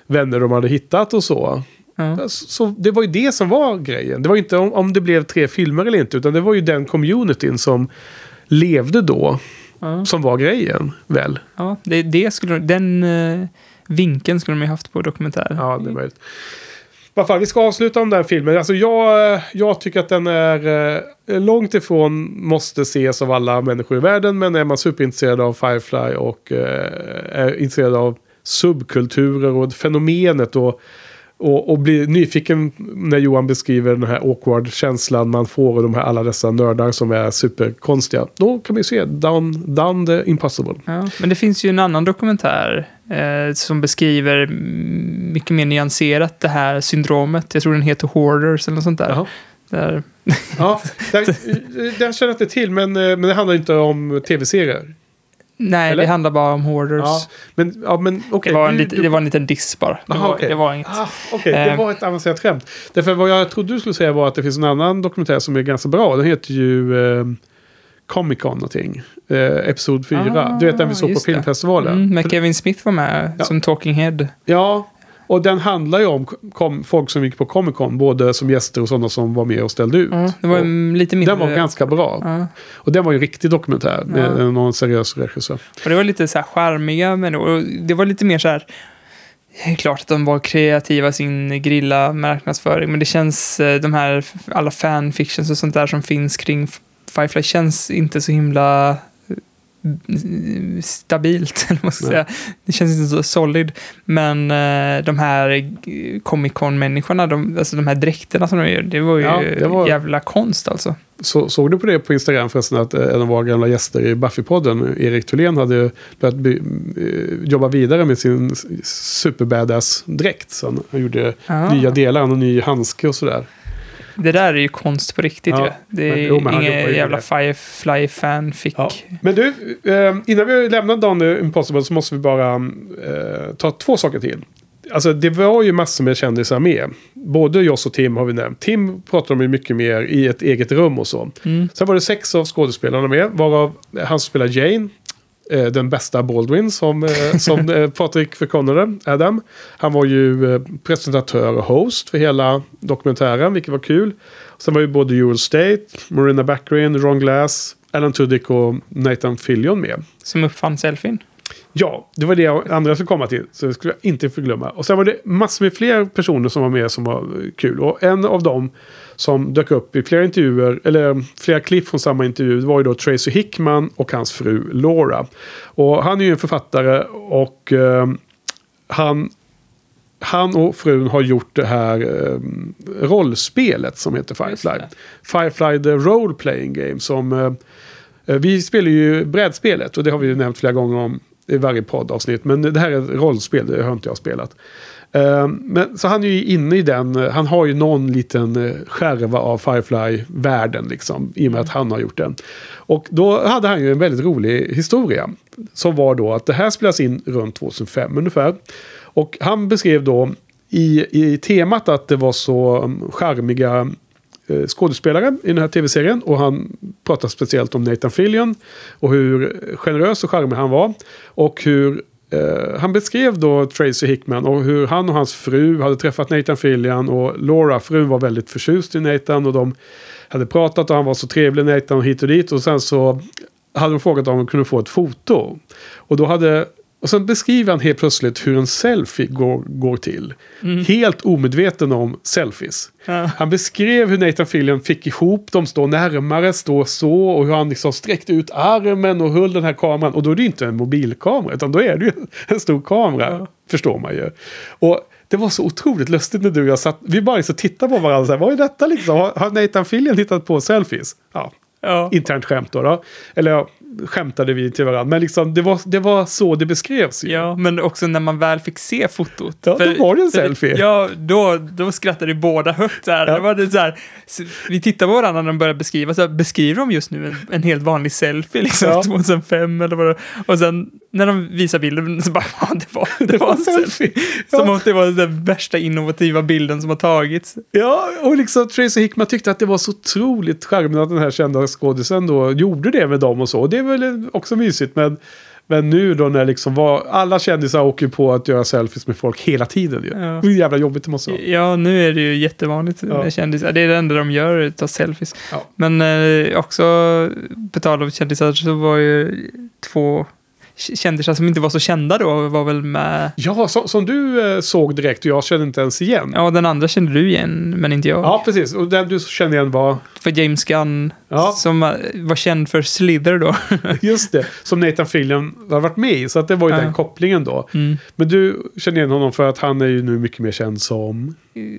vänner de hade hittat och så. Ja. Så det var ju det som var grejen. Det var inte om, om det blev tre filmer eller inte, utan det var ju den communityn som levde då Ja. som var grejen, väl? Ja, det, det skulle, den eh, vinkeln skulle de ju haft på dokumentären. Ja, det är möjligt. Fall, vi ska avsluta om den filmen. Alltså jag, eh, jag tycker att den är eh, långt ifrån måste ses av alla människor i världen. Men är man superintresserad av Firefly och eh, är intresserad av subkulturer och fenomenet och, och, och blir nyfiken när Johan beskriver den här awkward känslan man får och de här, alla dessa nördar som är superkonstiga. Då kan man ju se Done, done the Impossible. Ja, men det finns ju en annan dokumentär eh, som beskriver mycket mer nyanserat det här syndromet. Jag tror den heter Hoarders eller något sånt där. Jaha. där Ja, den, den känner jag inte till, men, eh, men det handlar inte om tv-serier. Nej, Eller? det handlar bara om Hoarders. Ja, men, ja, men okej. det, var en du- lit, du- det var en liten diss bara. Det, Aha, var, okej. det var inget. Ah, Okej, det Eh. var ett avancerat skämt. Därför vad jag trodde du skulle säga var att det finns en annan dokumentär som är ganska bra. Den heter ju eh, Comic Con någonting. Eh, Episod 4. Ah, du vet den vi såg på det. filmfestivalen. Mm, men Kevin Smith var med Ja. som talking head. Ja, och den handlar ju om kom, folk som gick på Comic Con. Både som gäster och sådana som var med och ställde ut. Ja, det var Och lite mindre... den var ganska bra. Ja. Och den var ju en riktig dokumentär. Med Ja. någon seriös regissör. Och det var lite så här charmiga, men det var lite mer så här... Det är klart att de var kreativa i sin grilla marknadsföring, men det känns, eh, de här, alla fanfictions och sånt där som finns kring Firefly känns inte så himla stabilt, eller vad ska säga. Det känns inte så solid. Men eh, de här Comic Con-människorna, de, alltså de här dräkterna som de gör, det var ju Ja, det var- jävla konst alltså. Så, såg du på det på Instagram förresten att eh, en av våra gamla gäster i Buffy-podden, Erik Thulén, hade börjat by, eh, jobba vidare med sin superbadass-dräkt. Så han, han gjorde Ja. nya delar, en ny handske och sådär. Det där är ju konst på riktigt Ja, ju. Det är jo, men ingen ju jävla Firefly fanfic. Ja. Men du, eh, innan vi lämnar Dawn Impossible så måste vi bara eh, ta två saker till. Alltså det var ju massor med kändisar med. Både Joss och Tim har vi nämnt. Tim pratar de ju mycket mer i ett eget rum och så. Mm. Sen var det sex av skådespelarna med. Varav han som spelar Jane. Eh, Den bästa Baldwin som, eh, som eh, Patrik förkunnade, Adam. Han var ju presentatör och host för hela dokumentären, vilket var kul. Sen var ju både Joel State, Marina Baccarin, Ron Glass, Alan Tudyk och Nathan Fillion med. Som uppfann selfien. Ja, det var det andra skulle komma till. Så det skulle jag inte förglömma. Och sen var det massor med fler personer som var med som var kul. Och en av dem som dök upp i flera intervjuer, eller flera klipp från samma intervju, det var ju då Tracy Hickman och hans fru Laura. Och han är ju en författare och eh, han, han och frun har gjort det här eh, rollspelet som heter Firefly. Firefly the Role Playing Game som... Eh, eh, vi spelar ju brädspelet och det har vi ju nämnt flera gånger om i varje poddavsnitt. Men det här är ett rollspel, det har inte jag spelat. Eh, men, så han är ju inne i den, eh, han har ju någon liten eh, skärva av Firefly-världen liksom, i och med att han har gjort den. Och då hade han ju en väldigt rolig historia. Som var då att det här spelas in runt 2005 ungefär. Och han beskrev då i, i temat att det var så um, charmiga skådespelare i den här tv-serien. Och han pratar speciellt om Nathan Fillion. Och hur generös och charmig han var. Och hur Uh, han beskrev då Tracy Hickman och hur han och hans fru hade träffat Nathan Fillian Och Laura, frun, var väldigt förtjust i Nathan. Och de hade pratat och han var så trevlig Nathan och hit och dit. Och sen så hade de frågat om de kunde få ett foto. Och då hade och sen beskriver han helt plötsligt hur en selfie går, går till. Helt omedveten om selfies. Ja. Han beskrev hur Nathan Fillion fick ihop dem, stå närmare, stå så. Och hur han liksom sträckte ut armen och höll den här kameran. Och då är det ju inte en mobilkamera, utan då är det ju en stor kamera. Ja. Förstår man ju. Och det var så otroligt lustigt när du och jag satt. Vi bara liksom tittade på varandra. Så här, Vad är detta liksom? Har, har Nathan Fillion hittat på selfies? Ja, Ja. internt skämt då. då. Eller ja, skämtade vi till varandra. Men liksom, det, var, det var så det beskrevs. ju. Ja, men också när man väl fick se fotot. Ja, då var det en selfie. Ja, då, då skrattade vi båda högt. Så här. Ja. Det var det så här, vi tittade på varandra när de började beskriva. Så här, beskriver de just nu en, en helt vanlig selfie, liksom, Ja. 2005 eller vad det Och sen när de visar bilden så bara, ja, det var, det var en selfie. Som Ja. att det var den värsta innovativa bilden som har tagits. Ja, och liksom Tracy Hickman tyckte att det var så otroligt charmigt att den här kända skådisen då gjorde det med dem och så. Och det är väl också mysigt. Men, men nu då när liksom var, alla kändisar åker på att göra selfies med folk hela tiden ju. Ja. Hur jävla jobbigt det måste vara. Ja, nu är det ju jättevanligt Ja. med kändisar. Det är det enda de gör, ta selfies. Ja. Men eh, också, på tal om kändisar, så var ju två kändisar som inte var så kända då, var väl med. Ja, som, som du eh, såg direkt och jag kände inte ens igen. Ja. Ja, den andra kände du igen, men inte jag. precis. Och den du kände igen var, För James Gunn, Ja. som eh, var känd för Slither då. just det, som Nathan Fillion har varit med i. Så att det var ju Ja. den kopplingen då. Mm. Men du känner igen honom för att han är ju nu mycket mer känd som,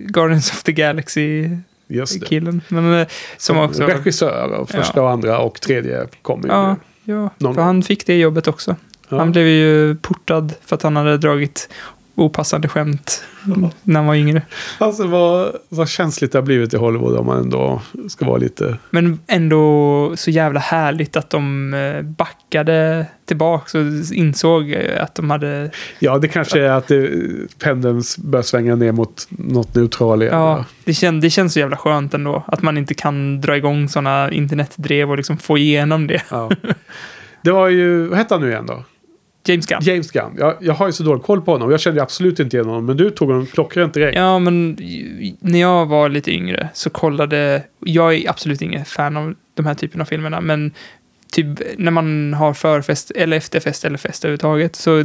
Guardians of the Galaxy-killen. just det, Men eh, som också... regissör av första och andra och tredje kommer. Ja, ja Någon för han fick det jobbet också. Ja. Han blev ju portad för att han hade dragit opassande skämt när han var yngre. Alltså vad, vad känsligt det har blivit i Hollywood om man ändå ska vara lite... Men ändå så jävla härligt att de eh, backade tillbaka och insåg eh, att de hade... Ja, det kanske är att det, pendeln börjar svänga ner mot något neutral igen. Ja, det, kän, det känns så jävla skönt ändå. Att man inte kan dra igång sådana internetdrev och liksom få igenom det. Ja. Det var ju, vad hette han nu igen då? James Gunn. James Gunn. Jag, jag har ju så dålig koll på honom. Jag kände absolut inte igen honom. Men du tog honom klockrent direkt. Ja, men när jag var lite yngre så kollade... Jag är absolut ingen fan av de här typen av filmerna, men typ när man har förfest eller efterfest eller fest överhuvudtaget så,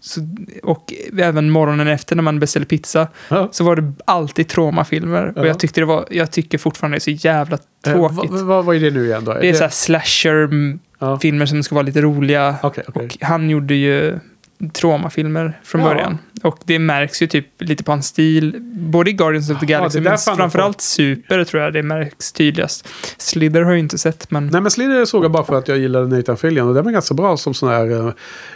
så, och även morgonen efter när man beställer pizza Ja. så var det alltid traumafilmer. Ja. Och jag, tyckte det var, jag tycker fortfarande det är så jävla Eh, tråkigt. vad, vad, vad är det nu igen då? det är så här slasher-filmer Ja. som ska vara lite roliga. Okej, okej. Och han gjorde ju traumafilmer från Ja. början. Och det märks ju typ lite på hans stil. Både i Guardians of the Galaxy, är men framförallt Super tror jag det märks tydligast. Slither har jag ju inte sett, men... Nej men Slither såg jag bara för att jag gillade Nathan Fillion. Och den var ganska bra som sån här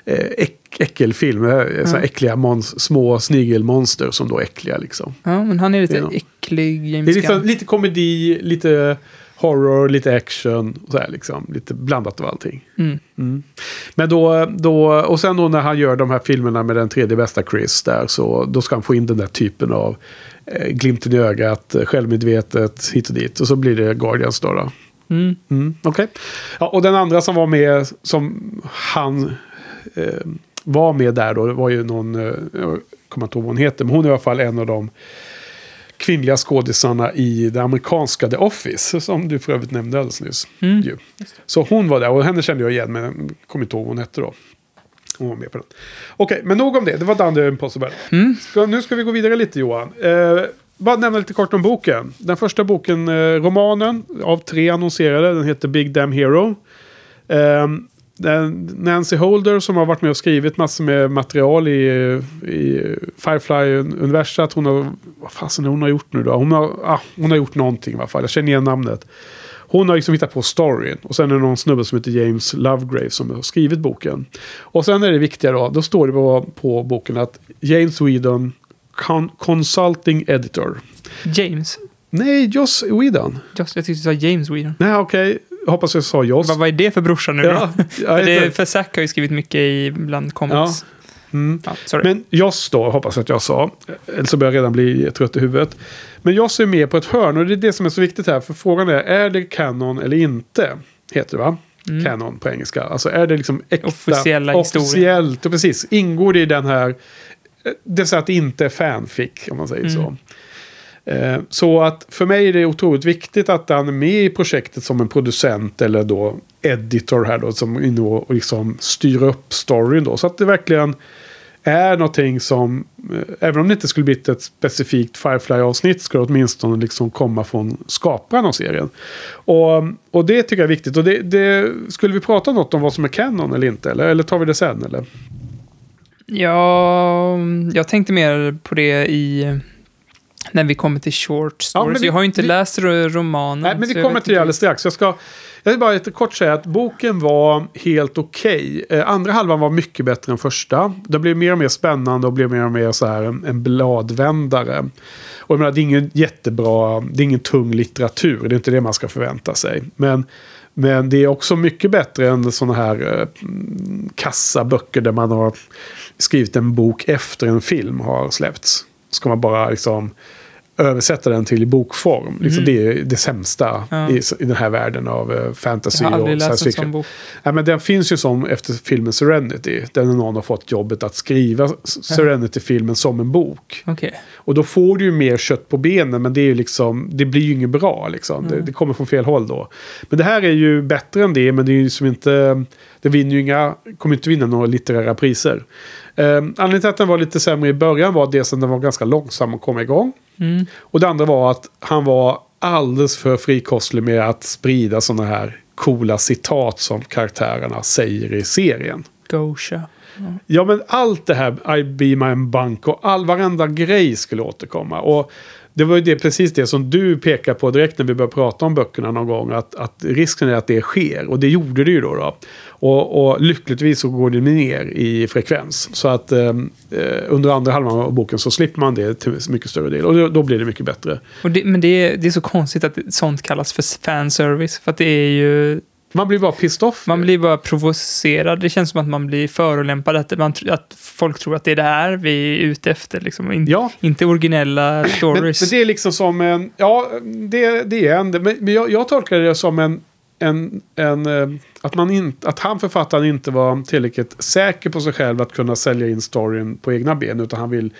eh, äck, äckelfilm. Eh, Såna äckliga mons, små snigelmonster som då är äckliga liksom. Ja, men han är lite nog- äcklig, Det är James Gunn. lite komedi, lite horror, lite action. Och så här liksom. Lite blandat av allting. Mm. Mm. Men då, då, och sen då när han gör de här filmerna med den tredje bästa Chris där så då ska han få in den där typen av eh, glimten i ögat, eh, självmedvetet, hit och dit. Och så blir det Guardians då. då. Mm. Mm, Okej. Ja, och den andra som var med, som han eh, var med där då, var ju någon, eh, jag kommer inte ihåg vad hon heter, men hon är i alla fall en av de kvinnliga skådisarna i det amerikanska The Office, som du för övrigt nämnde alldeles nyss. Mm. Så hon var där, och henne kände jag igen, men jag kommer inte ihåg vad hon hette då. Hon var med på den. Okej, men nog om det. Det var Dunder Impossible. Mm. Ska, nu ska vi gå vidare lite Johan. Eh, bara nämna lite kort om boken. Den första boken, eh, romanen av tre annonserade, den heter Big Damn Hero. Den, Nancy Holder som har varit med och skrivit massor med material i, i Firefly-universat. Hon har, vad fasen hon har gjort nu då? Hon har, ah, hon har gjort någonting i alla fall. Jag känner igen namnet. Hon har liksom hittat på storyn. Och sen är det någon snubbe som heter James Lovegrave som har skrivit boken. Och sen är det viktiga då, då står det på, på boken att James Whedon con Consulting Editor. James. Nej, Joss Whedon. Just, jag tyckte du sa James Whedon. Nej, okej. Hoppas jag sa Joss. Vad, vad är det för brorsa nu Ja, då? för, det, för Zack har ju skrivit mycket i bland comics. Mm. Ja. Men Joss då, hoppas jag att jag sa. Eller så börjar jag redan bli trött i huvudet. Men Joss är med på ett hörn och det är det som är så viktigt här. För frågan är, är det kanon eller inte? Heter det va? Mm. Canon på engelska. Alltså är det liksom äkta? Officiella. Officiellt, och precis. Ingår det i den här... Det vill säga att det inte är fanfic, om man säger Mm. så. Eh, så att för mig är det otroligt viktigt att han är med i projektet som en producent eller då editor här då som är inne och liksom styr upp storyn då. Så att det verkligen är någonting som, eh, även om det inte skulle bli ett specifikt Firefly-avsnitt, ska det åtminstone liksom komma från skaparen av serien. Och, och det tycker jag är viktigt. Och det, det, skulle vi prata något om vad som är canon eller inte? Eller, eller tar vi det sen? Eller? Ja, jag tänkte mer på det i... När vi kommer till short stories. men vi- jag har ju inte vi- läst ro- romanen. Nej, men vi kommer till det alldeles strax. Jag, ska, jag vill bara lite kort säga att boken var helt okej. Eh, andra halvan var mycket bättre än första. Det blev mer och mer spännande och blev mer och mer så här en, en bladvändare. Och jag menar, det är ingen jättebra, det är ingen tung litteratur. Det är inte det man ska förvänta sig. Men, men det är också mycket bättre än sådana här eh, kassaböcker där man har skrivit en bok efter en film har släppts. Ska man bara liksom översätta den till bokform. Liksom Mm. Det är det sämsta Ja. i, i den här världen av eh, fantasy och science fiction. bok. Men den finns ju som efter filmen Serenity. Där någon har fått jobbet att skriva Serenity-filmen som en bok. Okej. Och då får du ju mer kött på benen. Men det, är liksom, det blir ju inget bra. Liksom. Mm. Det, det kommer från fel håll då. Men det här är ju bättre än det. Men det är ju som inte... Det vinner ju inga, kommer inte vinna några litterära priser. Eh, anledningen till att den var lite sämre i början var dels att den var ganska långsam att komma igång. Mm. Och det andra var att han var alldeles för frikostlig med att sprida sådana här coola citat som karaktärerna säger i serien. Gosha. Ja men allt det här, I be my bank och all varenda grej skulle återkomma. Och det var ju det, precis det som du pekar på direkt när vi började prata om böckerna någon gång. Att, att risken är att det sker. Och det gjorde det ju då. då. Och, och lyckligtvis så går det ner i frekvens. Så att ehm, eh, under andra halvan av boken så slipper man det till mycket större del. Och då, då blir det mycket bättre. Och det, men det är, det är så konstigt att sånt kallas för fanservice. För att det är ju... Man blir bara pissed off. Man blir bara provocerad. Det känns som att man blir förolämpad. Att, man, att folk tror att det är det här vi är ute efter. Liksom. In, Ja, Inte originella men, stories. men det är liksom som en... Ja, det, det är en... Men, men jag, jag tolkar det som en... en, en eh, att, man inte, att han författaren inte var tillräckligt säker på sig själv att kunna sälja in storyn på egna ben. Utan han vill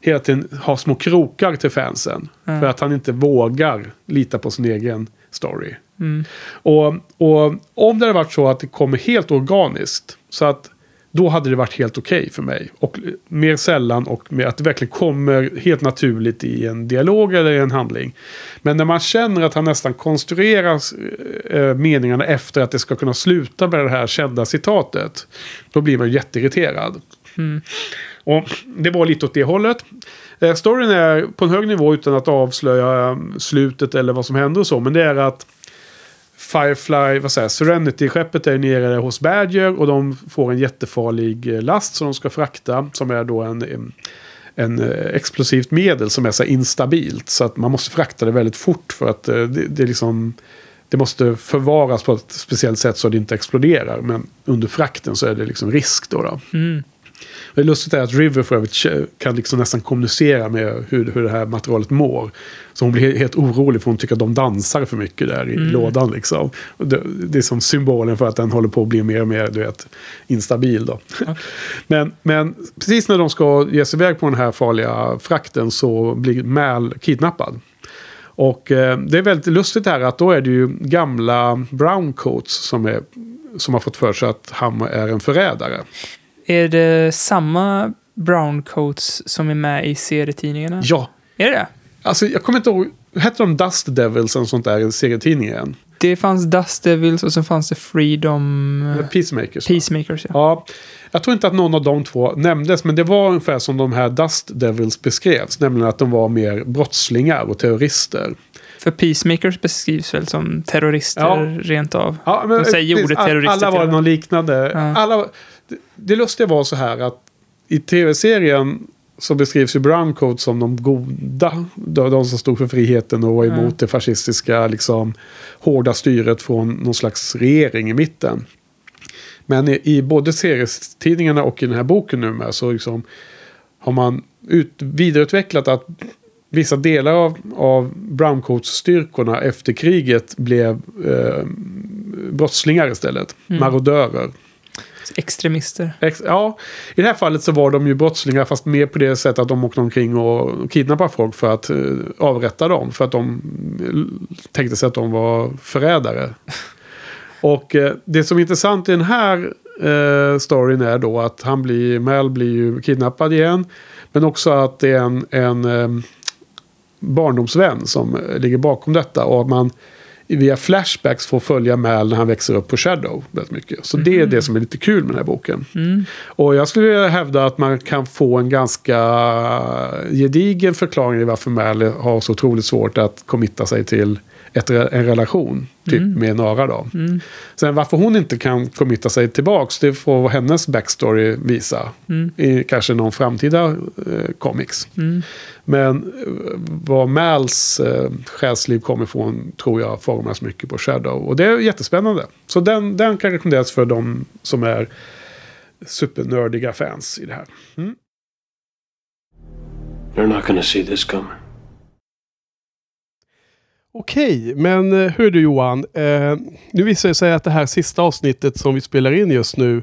hela tiden ha små krokar till fansen. Ja. För att han inte vågar lita på sin egen story. Mm. Och, och om det hade varit så att det kommer helt organiskt. Så att då hade det varit helt okej för mig. Och mer sällan och med att det verkligen kommer helt naturligt i en dialog eller i en handling. Men när man känner att han nästan konstruerar eh, meningarna efter att det ska kunna sluta med det här kända citatet. Då blir man jätteirriterad. Mm. Och det var lite åt det hållet. Eh, storyn är på en hög nivå utan att avslöja eh, slutet eller vad som händer och så. Men det är att Firefly, vad säger jag, Serenity-skeppet är nere hos Badger och de får en jättefarlig eh, last som de ska frakta. Som är då en, en, eh, explosivt medel som är så instabilt. Så att man måste frakta det väldigt fort för att eh, det, det liksom... Det måste förvaras på ett speciellt sätt så att det inte exploderar. Men under frakten så är det liksom risk då. då. Mm. Det är lustigt är att River för övrigt kan liksom nästan kommunicera med hur, hur det här materialet mår. Så hon blir helt orolig för hon tycker att de dansar för mycket där i Mm. lådan. Liksom. Det, det är som symbolen för att den håller på att bli mer och mer du vet, instabil. Då. Men, men precis när de ska ge sig iväg på den här farliga frakten så blir Mal kidnappad. Och eh, det är väldigt lustigt här att då är det ju gamla browncoats som, är, som har fått för sig att han är en förrädare. Är det samma browncoats som är med i serietidningarna? Ja, Är det det? Alltså jag kommer inte ihåg, hette de Dust Devils eller sånt där i serietidningen? Det fanns Dust Devils och sen fanns det Freedom... Eh, Peacemakers. Peacemakers, ja. Ja, jag tror inte att någon av de två nämndes, men det var ungefär som de här Dust Devils beskrevs. Nämligen att de var mer brottslingar och terrorister. För Peacemakers beskrivs väl som terrorister Ja. rent av. Ja, men, De säger precis, ordet terrorister Alla var någon liknande. Ja. Alla, det, det lustiga var så här att i tv-serien så beskrivs ju Browncoat som de goda. De, som stod för friheten och var Ja. emot det fascistiska, liksom, hårda styret från någon slags regering i mitten. Men i, i både serietidningarna och i den här boken nu med så liksom har man ut, vidareutvecklat att vissa delar av, av Browncoats-styrkorna efter kriget blev eh, brottslingar istället. Mm. Marodörer. Extremister. Ex- ja, i det här fallet så var de ju brottslingar fast mer på det sättet att de åkte omkring och kidnappade folk för att eh, avrätta dem. För att de eh, tänkte sig att de var förrädare. och eh, det som är intressant i den här eh, storyn är då att han blir, Mel blir ju kidnappad igen. Men också att det är en, en eh, barndomsvän som ligger bakom detta. Och att man via flashbacks får följa Mal när han växer upp på Shadow väldigt mycket. Så det är det som är lite kul med den här boken. Mm. Och jag skulle vilja hävda att man kan få en ganska gedigen förklaring i varför Mal har så otroligt svårt att committa sig till ett, en relation. Typ med Nara då. Mm. Sen varför hon inte kan committa sig tillbaks, det får hennes backstory visa. Mm. I kanske någon framtida eh, comics. Mm. Men eh, var Mals eh, själsliv kommer ifrån tror jag formas mycket på Shadow. Och det är jättespännande. Så den, den kan rekommenderas för de som är supernördiga fans i det här. Mm. You're not gonna see this coming. Okej, men eh, hör du Johan. Eh, nu visar det sig att det här sista avsnittet som vi spelar in just nu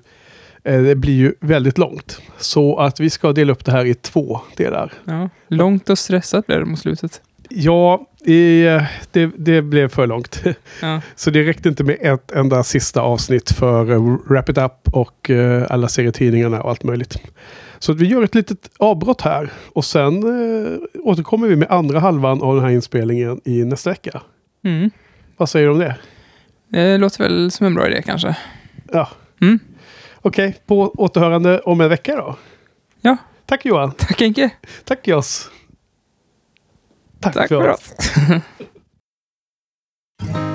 eh, det blir ju väldigt långt. Så att vi ska dela upp det här i två delar. Ja. Långt och stressat blev det mot slutet. Ja, i, eh, det, det blev för långt. Ja. Så det räckte inte med ett enda sista avsnitt för uh, Wrap It Up och eh, alla serietidningarna och allt möjligt. Så att vi gör ett litet avbrott här och sen uh, återkommer vi med andra halvan av den här inspelningen i nästa vecka. Mm. Vad säger du om det? Det låter väl som en bra idé kanske. Ja. Mm. Okej, på återhörande om en vecka då. Ja. Tack Johan. Tack Henke. Tack Jos. Tack för oss.